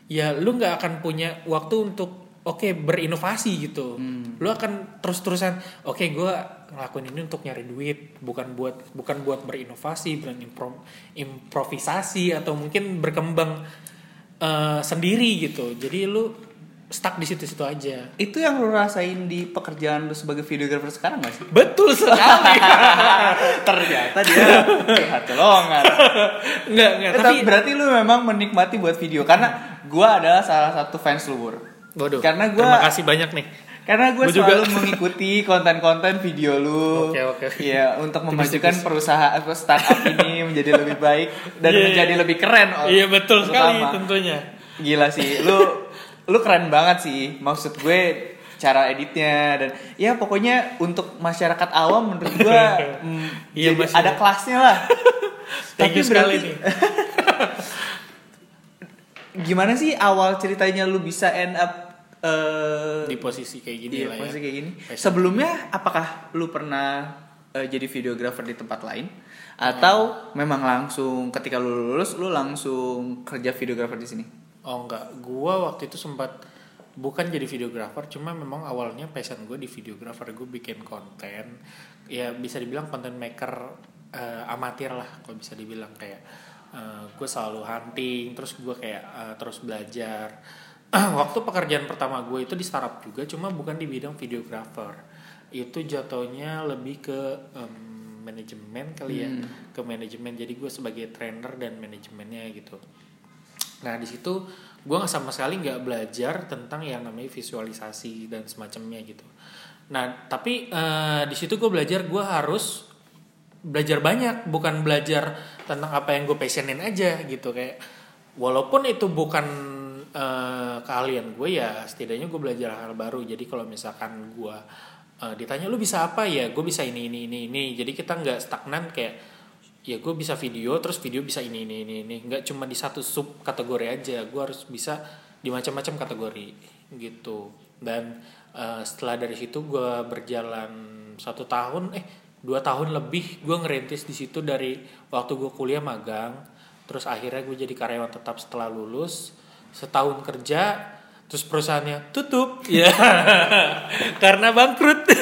ya lu nggak akan punya waktu untuk oke berinovasi gitu lu akan terus terusan oke gue ngelakuin ini untuk nyari duit bukan buat bukan buat berinovasi bukan impro- improvisasi atau mungkin berkembang eh, sendiri gitu jadi lu stuck di situ-situ aja Itu yang lu rasain di pekerjaan lu sebagai videographer sekarang gak sih? betul sekali Ternyata dia hati lowongan. nggak nggak Eh, tapi tapi berarti lu memang menikmati buat video karena gua adalah salah satu fans lu Bur. Waduh, Karena gua terima kasih banyak nih karena gue Gua juga. selalu mengikuti konten-konten video lu. Oke, oke. Iya, untuk memajukan perusahaan atau startup ini menjadi lebih baik dan Iya, menjadi iya. lebih keren. oh, iya betul sekali terutama. tentunya Gila sih, lu lu keren banget sih. Maksud gue cara editnya dan ya pokoknya untuk masyarakat awam menurut gue mm, Iya, jadi ada kelasnya lah. thank you sekali nih Gimana sih awal ceritanya lu bisa end up eh, di posisi kayak gini Iya, lah posisi ya kayak gini. Passion. Sebelumnya apakah lu pernah eh, jadi videographer di tempat lain? Atau memang langsung ketika lu lulus lu langsung kerja videographer di sini? oh enggak. Gua waktu itu sempat bukan jadi videographer cuma memang awalnya passion gue di videographer. Gue bikin konten. Ya bisa dibilang content maker eh, amatir lah kalau bisa dibilang. Kayak gue selalu hunting terus gue kayak eh, terus belajar waktu pekerjaan pertama gue itu di startup juga cuma bukan di bidang videographer. Itu jatuhnya lebih ke em, manajemen kali ya. Ke manajemen. Jadi gue sebagai trainer dan manajemennya gitu. Nah di situ gue nggak sama sekali nggak belajar tentang yang namanya visualisasi dan semacamnya gitu. Nah tapi eh, di situ gue belajar gue harus belajar banyak, bukan belajar tentang apa yang gue passionin aja gitu. Kayak walaupun itu bukan eh, keahlian gue ya setidaknya gue belajar hal baru. Jadi kalau misalkan gue eh, ditanya lu bisa apa? Ya, gue bisa ini ini ini ini. Jadi kita nggak stagnan kayak ya gue bisa video terus video bisa ini ini ini ini. Nggak cuma di satu sub kategori aja. Gue harus bisa di macam-macam kategori gitu. Dan eh, setelah dari situ gue berjalan satu tahun eh dua tahun lebih gue ngerintis di situ dari waktu gue kuliah magang. Terus akhirnya gue jadi karyawan tetap setelah lulus setahun kerja terus perusahaannya tutup. Ya karena bangkrut.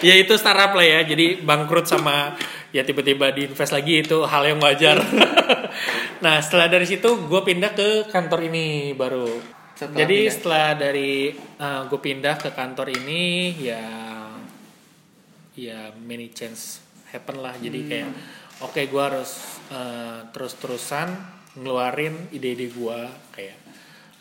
Ya itu startup lah ya. Jadi bangkrut sama ya tiba-tiba diinvest lagi itu hal yang wajar. Nah setelah dari situ gue pindah ke kantor ini baru. Setelah jadi pindah. setelah dari gue pindah ke kantor ini ya ya many chance happen lah. Jadi kayak oke gue harus eh, terus-terusan ngeluarin ide-ide gue kayak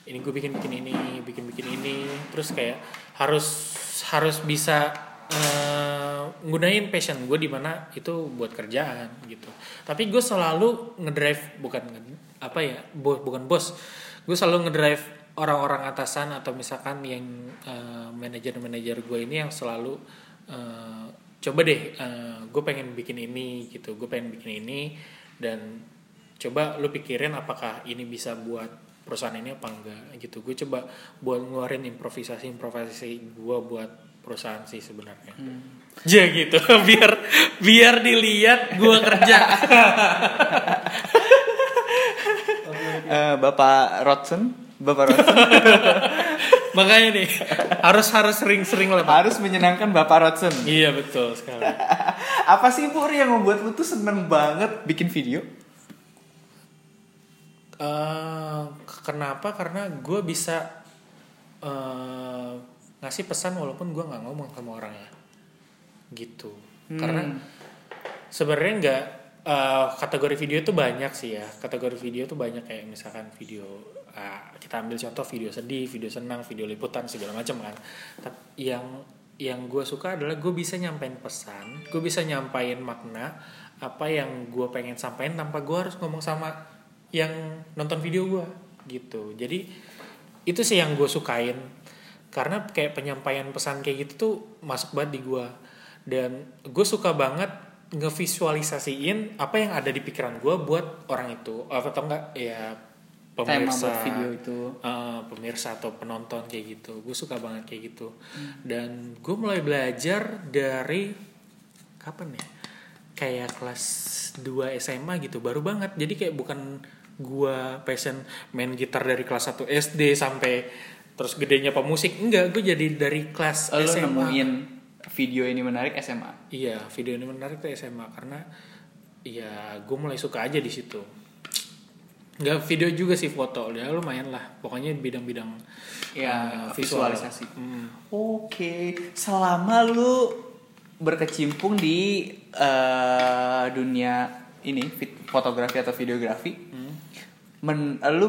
ini gue bikin bikin ini bikin bikin ini. Terus kayak harus harus bisa eh, ngunain passion gue di mana itu buat kerjaan gitu. Tapi gue selalu ngedrive bukan apa ya bo- bukan bos. Gue selalu ngedrive orang-orang atasan atau misalkan yang eh, manajer-manajer gue ini yang selalu eh, coba deh gue pengen bikin ini gitu. Gue pengen bikin ini dan coba lu pikirin apakah ini bisa buat perusahaan ini apa enggak gitu. Gue coba buat ngeluarin improvisasi improvisasi gue buat perusahaan sih sebenarnya. Ya gitu. Biar biar dilihat gue kerja. Eh, Bapak Rodson, Bapak Rodson makanya nih harus harus sering-sering lah harus menyenangkan Bapak Rodson. iya betul sekali. Apa sih Pur yang membuat lu tuh seneng banget bikin video? Eh, kenapa? Karena gue bisa eh, ngasih pesan walaupun gue nggak ngomong sama orangnya, gitu. Karena sebenarnya nggak eh, kategori video itu banyak sih ya. Kategori video itu banyak kayak misalkan video ah, kita ambil contoh video sedih, video senang, video liputan segala macam kan. Tapi yang yang gue suka adalah gue bisa nyampein pesan, gue bisa nyampein makna apa yang gue pengen sampaikan tanpa gue harus ngomong sama yang nonton video gue gitu. Jadi itu sih yang gue sukain. Karena kayak penyampaian pesan kayak gitu tuh masuk banget di gue dan gue suka banget ngevisualisasiin apa yang ada di pikiran gue buat orang itu. Atau enggak ya pemirsa buat video itu. eh, pemirsa atau penonton kayak gitu. Gue suka banget kayak gitu. Dan gue mulai belajar dari kapan ya? Kayak kelas 2 SMA gitu baru banget. Jadi kayak bukan gua passion main gitar dari kelas 1 SD sampai terus gedenya pemusik enggak gue jadi dari kelas Lo SMA nemuin video ini menarik SMA. iya video ini menarik tuh SMA karena ya gue mulai suka aja di situ nggak video juga sih foto ya lumayan lah pokoknya bidang-bidang Ya, eh, visualisasi. Hmm. Oke, selama lu berkecimpung di eh, dunia ini fotografi atau videografi, men, lu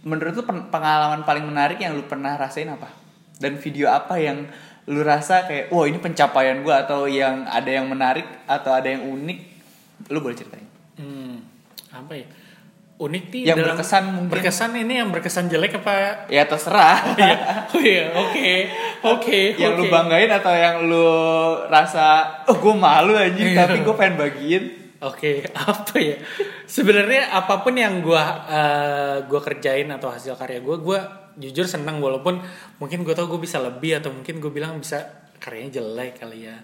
menurut lu pen- pengalaman paling menarik yang lu pernah rasain apa? Dan video apa yang lu rasa kayak, wah ini pencapaian gua atau yang ada yang menarik atau ada yang unik, lu boleh ceritain. Hmm, apa ya? Unik nih Yang berkesan mungkin. Berkesan ini yang berkesan jelek apa? Ya terserah. Iya. Oh iya, oke. Oke, yang lu oke. banggain atau yang lu rasa, oh gue malu anjing Iya. tapi gue pengen bagiin. Oke, apa ya? Sebenarnya apa pun yang gua eh, gua kerjain atau hasil karya gua, gua jujur seneng walaupun mungkin gue tau gue bisa lebih atau mungkin gue bilang bisa karyanya jelek kali ya.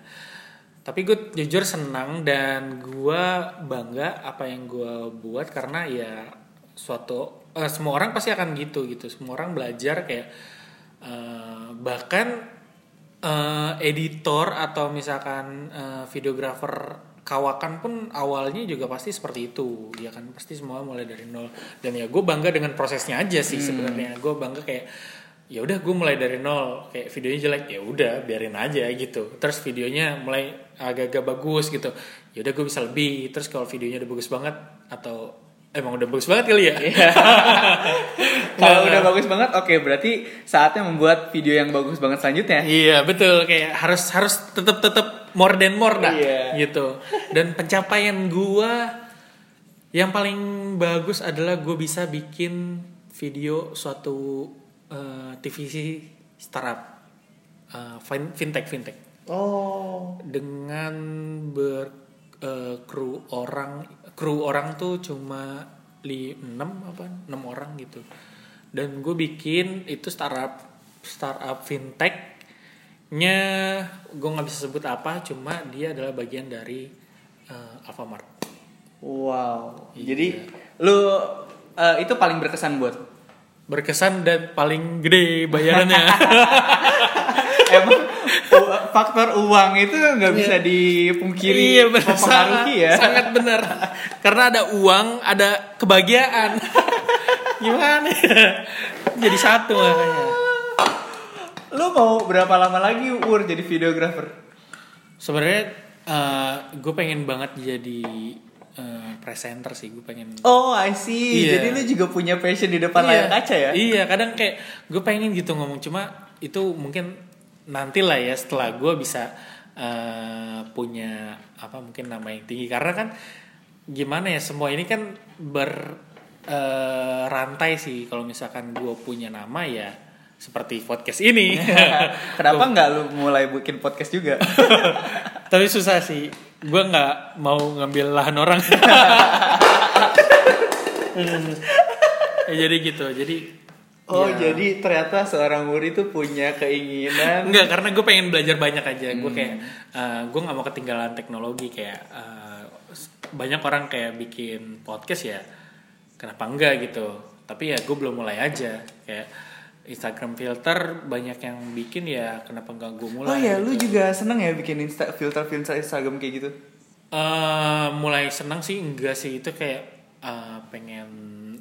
Tapi gue jujur senang dan gua bangga apa yang gua buat karena ya suatu eh, semua orang pasti akan gitu gitu. Semua orang belajar kayak eh, bahkan eh, editor atau misalkan eh, videografer kawakan pun awalnya juga pasti seperti itu. Ya kan pasti semua mulai dari nol. Dan ya gue bangga dengan prosesnya aja sih sebenarnya. Gue bangga kayak ya udah gue mulai dari nol. Kayak videonya jelek ya udah biarin aja gitu. Terus videonya mulai agak-agak bagus gitu. Ya udah gue bisa lebih. Terus kalau videonya udah bagus banget atau emang udah bagus banget kali ya? Kalau Nah. udah bagus banget, oke berarti saatnya membuat video yang bagus banget selanjutnya. Iya betul. Kayak harus harus tetap tetap more than more dah Iya. gitu. Dan pencapaian gua yang paling bagus adalah gue bisa bikin video suatu eh, TVC startup eh, fin- fintech fintech Oh. dengan ber eh, kru orang kru orang tuh cuma li 6 apa 6 orang gitu dan gue bikin itu startup startup fintech nya gue nggak bisa sebut apa cuma dia adalah bagian dari eh, Alfamart. Wow. Iya. Jadi lu eh, itu paling berkesan buat? Berkesan dan paling gede bayarannya. Emang faktor uang itu nggak bisa dipungkiri iya benar sangat, ya. sangat benar karena ada uang ada kebahagiaan. Gimana? Jadi satu makanya Lu mau berapa lama lagi Ur jadi videografer? sebenarnya gue pengen banget jadi eh, presenter sih gue pengen Oh, I see. Iya. Jadi lu juga punya passion di depan layar kaca ya? Iya, kadang kayak gue pengen gitu ngomong cuma itu mungkin nanti lah ya setelah gue bisa eh, punya apa mungkin nama yang tinggi karena kan gimana ya semua ini kan ber eh, rantai sih kalau misalkan gue punya nama ya seperti podcast ini. Kenapa nggak lu mulai bikin podcast juga? Tapi susah sih. Gue nggak mau ngambil lahan orang. ya, jadi gitu. Jadi Oh, ya. jadi ternyata seorang Uri itu punya keinginan Enggak, karena gue pengen belajar banyak aja. Gue kayak gue nggak mau ketinggalan teknologi kayak eh, banyak orang kayak bikin podcast ya. Kenapa enggak gitu? Tapi ya gue belum mulai aja. Kayak Instagram filter banyak yang bikin ya. Kenapa enggak gue mulai? Oh ya, gitu. lu juga seneng ya bikin insta filter-filter Instagram kayak gitu? Eh, mulai senang sih enggak sih itu kayak eh, pengen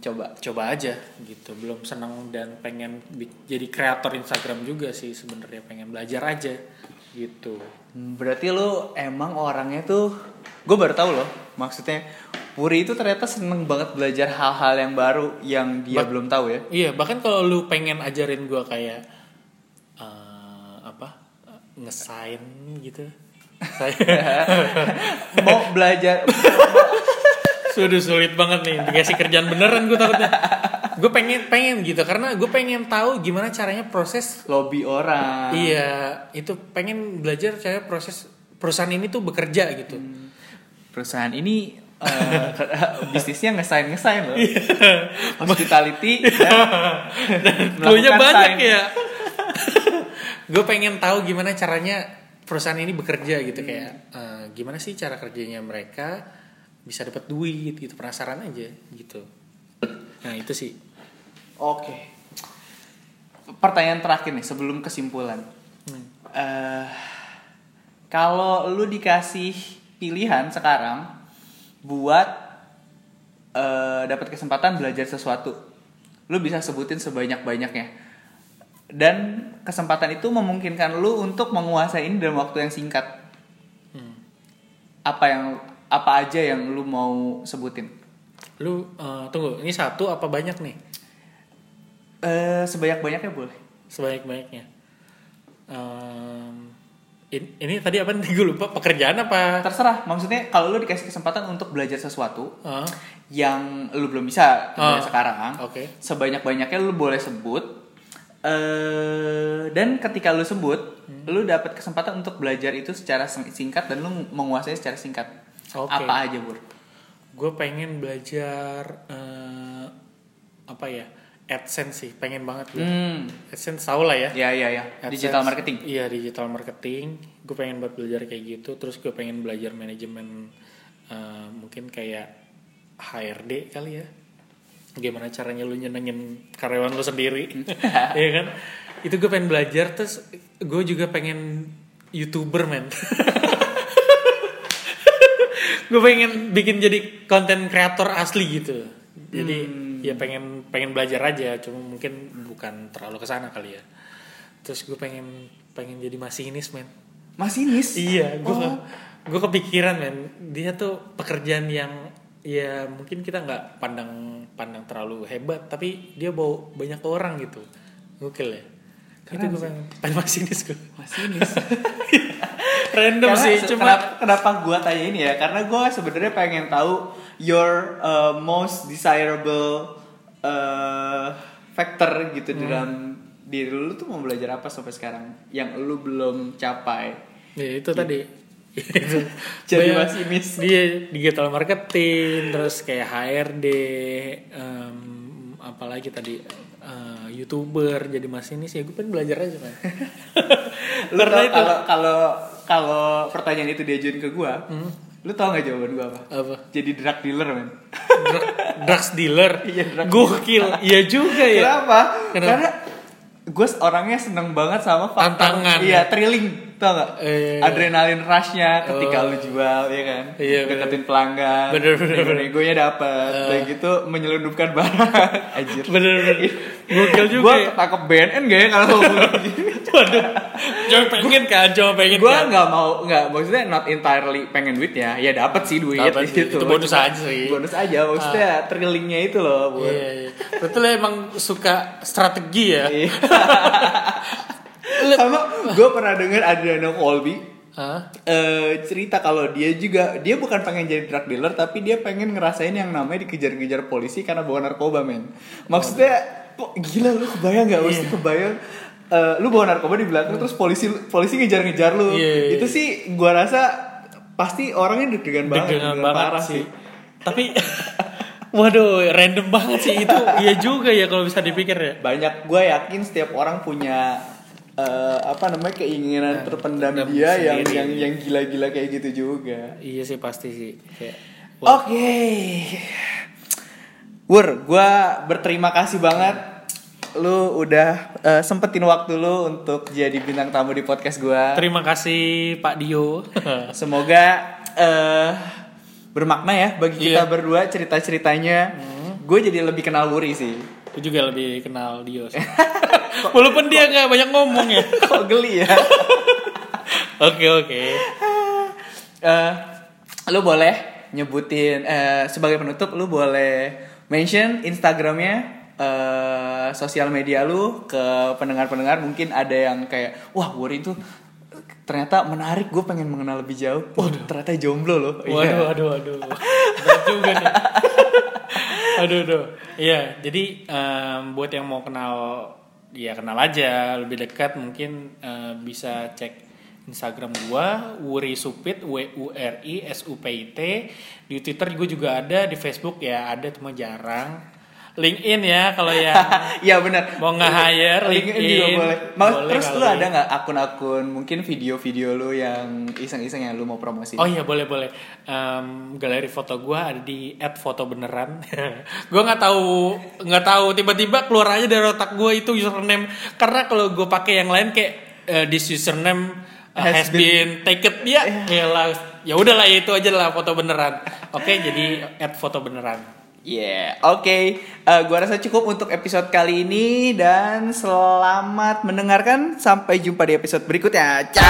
Coba. coba aja gitu belum senang dan pengen jadi kreator Instagram juga sih sebenarnya pengen belajar aja gitu Hmm, Berarti lu emang orangnya tuh, gue baru tahu loh. Maksudnya Puri itu ternyata seneng banget belajar hal-hal yang baru yang dia Ba- belum tahu ya. iya bahkan kalau lu pengen ajarin gua kayak eh, apa ngesain gitu saya Mau belajar sudah sulit banget nih dikasih kerjaan beneran gue takutnya gue pengen pengen gitu karena gue pengen tahu gimana caranya proses lobby orang. Iya, itu pengen belajar cara proses perusahaan ini tuh bekerja gitu. Perusahaan ini eh, bisnisnya ngesain ngesain loh. Hospitality dan melakukan banyak sign. ya. gue pengen tahu gimana caranya perusahaan ini bekerja gitu kayak eh, gimana sih cara kerjanya mereka bisa dapat duit gitu penasaran aja gitu nah itu sih Oke. Pertanyaan terakhir nih sebelum kesimpulan. Hmm. Eh, kalau lu dikasih pilihan sekarang buat eh, dapat kesempatan belajar sesuatu, lu bisa sebutin sebanyak-banyaknya. Dan kesempatan itu memungkinkan lu untuk menguasai ini dalam waktu yang singkat. Hmm. Apa yang apa aja yang lu mau sebutin? lu eh, tunggu ini satu apa banyak nih Eh, sebanyak-banyaknya boleh. sebanyak banyaknya ini, ini tadi apa nih gue lupa pekerjaan apa Terserah, maksudnya kalau lu dikasih kesempatan untuk belajar sesuatu Ah, yang lu belum bisa Ah. sekarang, oke sebanyak-banyaknya lu boleh sebut. eh dan ketika lu sebut, Hmm. lu dapat kesempatan untuk belajar itu secara sing- singkat dan lu menguasai secara singkat. Oke. Apa aja, Bur? gue pengen belajar eh, apa ya AdSense sih pengen banget gue Hmm. AdSense tau lah ya Ya, ya, ya. AdSense. Digital marketing. iya digital marketing gue pengen buat belajar kayak gitu terus gue pengen belajar manajemen eh, mungkin kayak HRD kali ya gimana caranya lu nyenengin karyawan lu sendiri Iya kan itu gue pengen belajar terus gue juga pengen youtuber men gue pengen bikin jadi konten kreator asli gitu jadi ya pengen pengen belajar aja cuma mungkin bukan terlalu ke sana kali ya. Terus gue pengen pengen jadi masinis men. Masinis. iya gue Oh. gue kepikiran men. Dia tuh pekerjaan yang ya mungkin kita nggak pandang pandang terlalu hebat tapi dia bawa banyak orang gitu. Gokil ya itu Keren gue sih. pengen. Pengen masinis gue Masinis. random Karena sih cuma kenapa, kenapa gue tanya ini ya? Karena gue sebenarnya pengen tahu your uh, most desirable uh, factor gitu Hmm. di dalam diri lu. Tuh mau belajar apa sampai sekarang? Yang lu belum capai. Ya itu tadi. Itu Jadi Banyak- masinis. dia digital marketing terus kayak HRD em, apalagi tadi eh, youtuber jadi masinis ya gue pengen belajar aja kan lu itu- kalau kalau kalau pertanyaan itu diajuin ke gue Hmm. lu tau gak jawaban gue apa? Apa? Jadi drug dealer men. Drug- drugs dealer? Iya, drug gokil. Iya juga ya. Kenapa? Kenapa? karena gue orangnya seneng banget sama faktor- Tantangan. iya thrilling tau gak Eh. adrenalin rushnya ketika Oh. lu jual ya kan Iya, bener. deketin pelanggan Bener, bener, bener. negonya dapat Eh. kayak gitu menyelundupkan barang anjir bener-bener gokil juga gue ya ketangkep BNN gak ya kalau gitu waduh cuma pengen kan cuma pengen gue kan nggak mau nggak maksudnya not entirely pengen duit ya ya dapat sih duit Dapet gitu itu bonus Cuma- aja sih. bonus aja maksudnya thrillingnya itu loh Bur. iya iya betul emang suka strategi ya Iya. sama gue pernah denger Adriano Colby Hah? eh, cerita kalau dia juga dia bukan pengen jadi drug dealer tapi dia pengen ngerasain yang namanya dikejar-kejar polisi karena bawa narkoba men maksudnya kok gila lu kebayang nggak mesti Iya. kebayang eh, lu bawa narkoba di belakang terus polisi polisi ngejar-ngejar lu Iya, iya, iya. itu sih gua rasa pasti orangnya deg-degan banget Deg-degan deg-degan banget parah sih. Tapi waduh, random banget sih itu. Iya juga ya kalau bisa dipikir ya. banyak gue yakin setiap orang punya eh, apa namanya keinginan terpendam terpendam dia yang sendiri. yang yang gila-gila kayak gitu juga Iya sih pasti sih. Oke. Wur, gue berterima kasih banget lu udah eh, sempetin waktu lu untuk jadi bintang tamu di podcast gue. terima kasih Pak Dio. Semoga eh bermakna ya bagi kita Iya. berdua cerita-ceritanya. Gue jadi lebih kenal Wuri sih. Aku juga lebih kenal Dio. Walaupun dia nggak banyak ngomong ya. Kok geli ya? Oke oke. Eh, lu boleh nyebutin eh, sebagai penutup lu boleh mention Instagramnya eh, sosial media lu ke pendengar-pendengar mungkin ada yang kayak wah Wuri itu ternyata menarik gue pengen mengenal lebih jauh wah ternyata jomblo loh Iya. Waduh waduh waduh. Berat juga nih. aduh aduh. Iya, jadi em, buat yang mau kenal ya kenal aja lebih dekat mungkin eh, bisa cek Instagram gua Wuri Supit W U R I S U P I T. Di Twitter gue juga ada di Facebook ya ada cuma jarang LinkedIn ya kalau yang Iya benar. Mau nge-hire, LinkedIn juga LinkedIn. boleh. Ma- Boleh terus lu kali. ada nggak akun-akun mungkin video-video lu yang iseng-iseng yang lu mau promosi? Oh iya boleh boleh. Em, galeri foto gua ada di @fotobeneran. gua nggak tahu nggak tahu tiba-tiba keluar aja dari otak gua itu username karena kalau gua pakai yang lain kayak eh, this username uh, Has has, been, taken ya ya lah ya udahlah itu aja lah foto beneran. Oke jadi @fotobeneran. Yeah, oke. Eh, gua rasa cukup untuk episode kali ini dan selamat mendengarkan. Sampai jumpa di episode berikutnya. Ciao.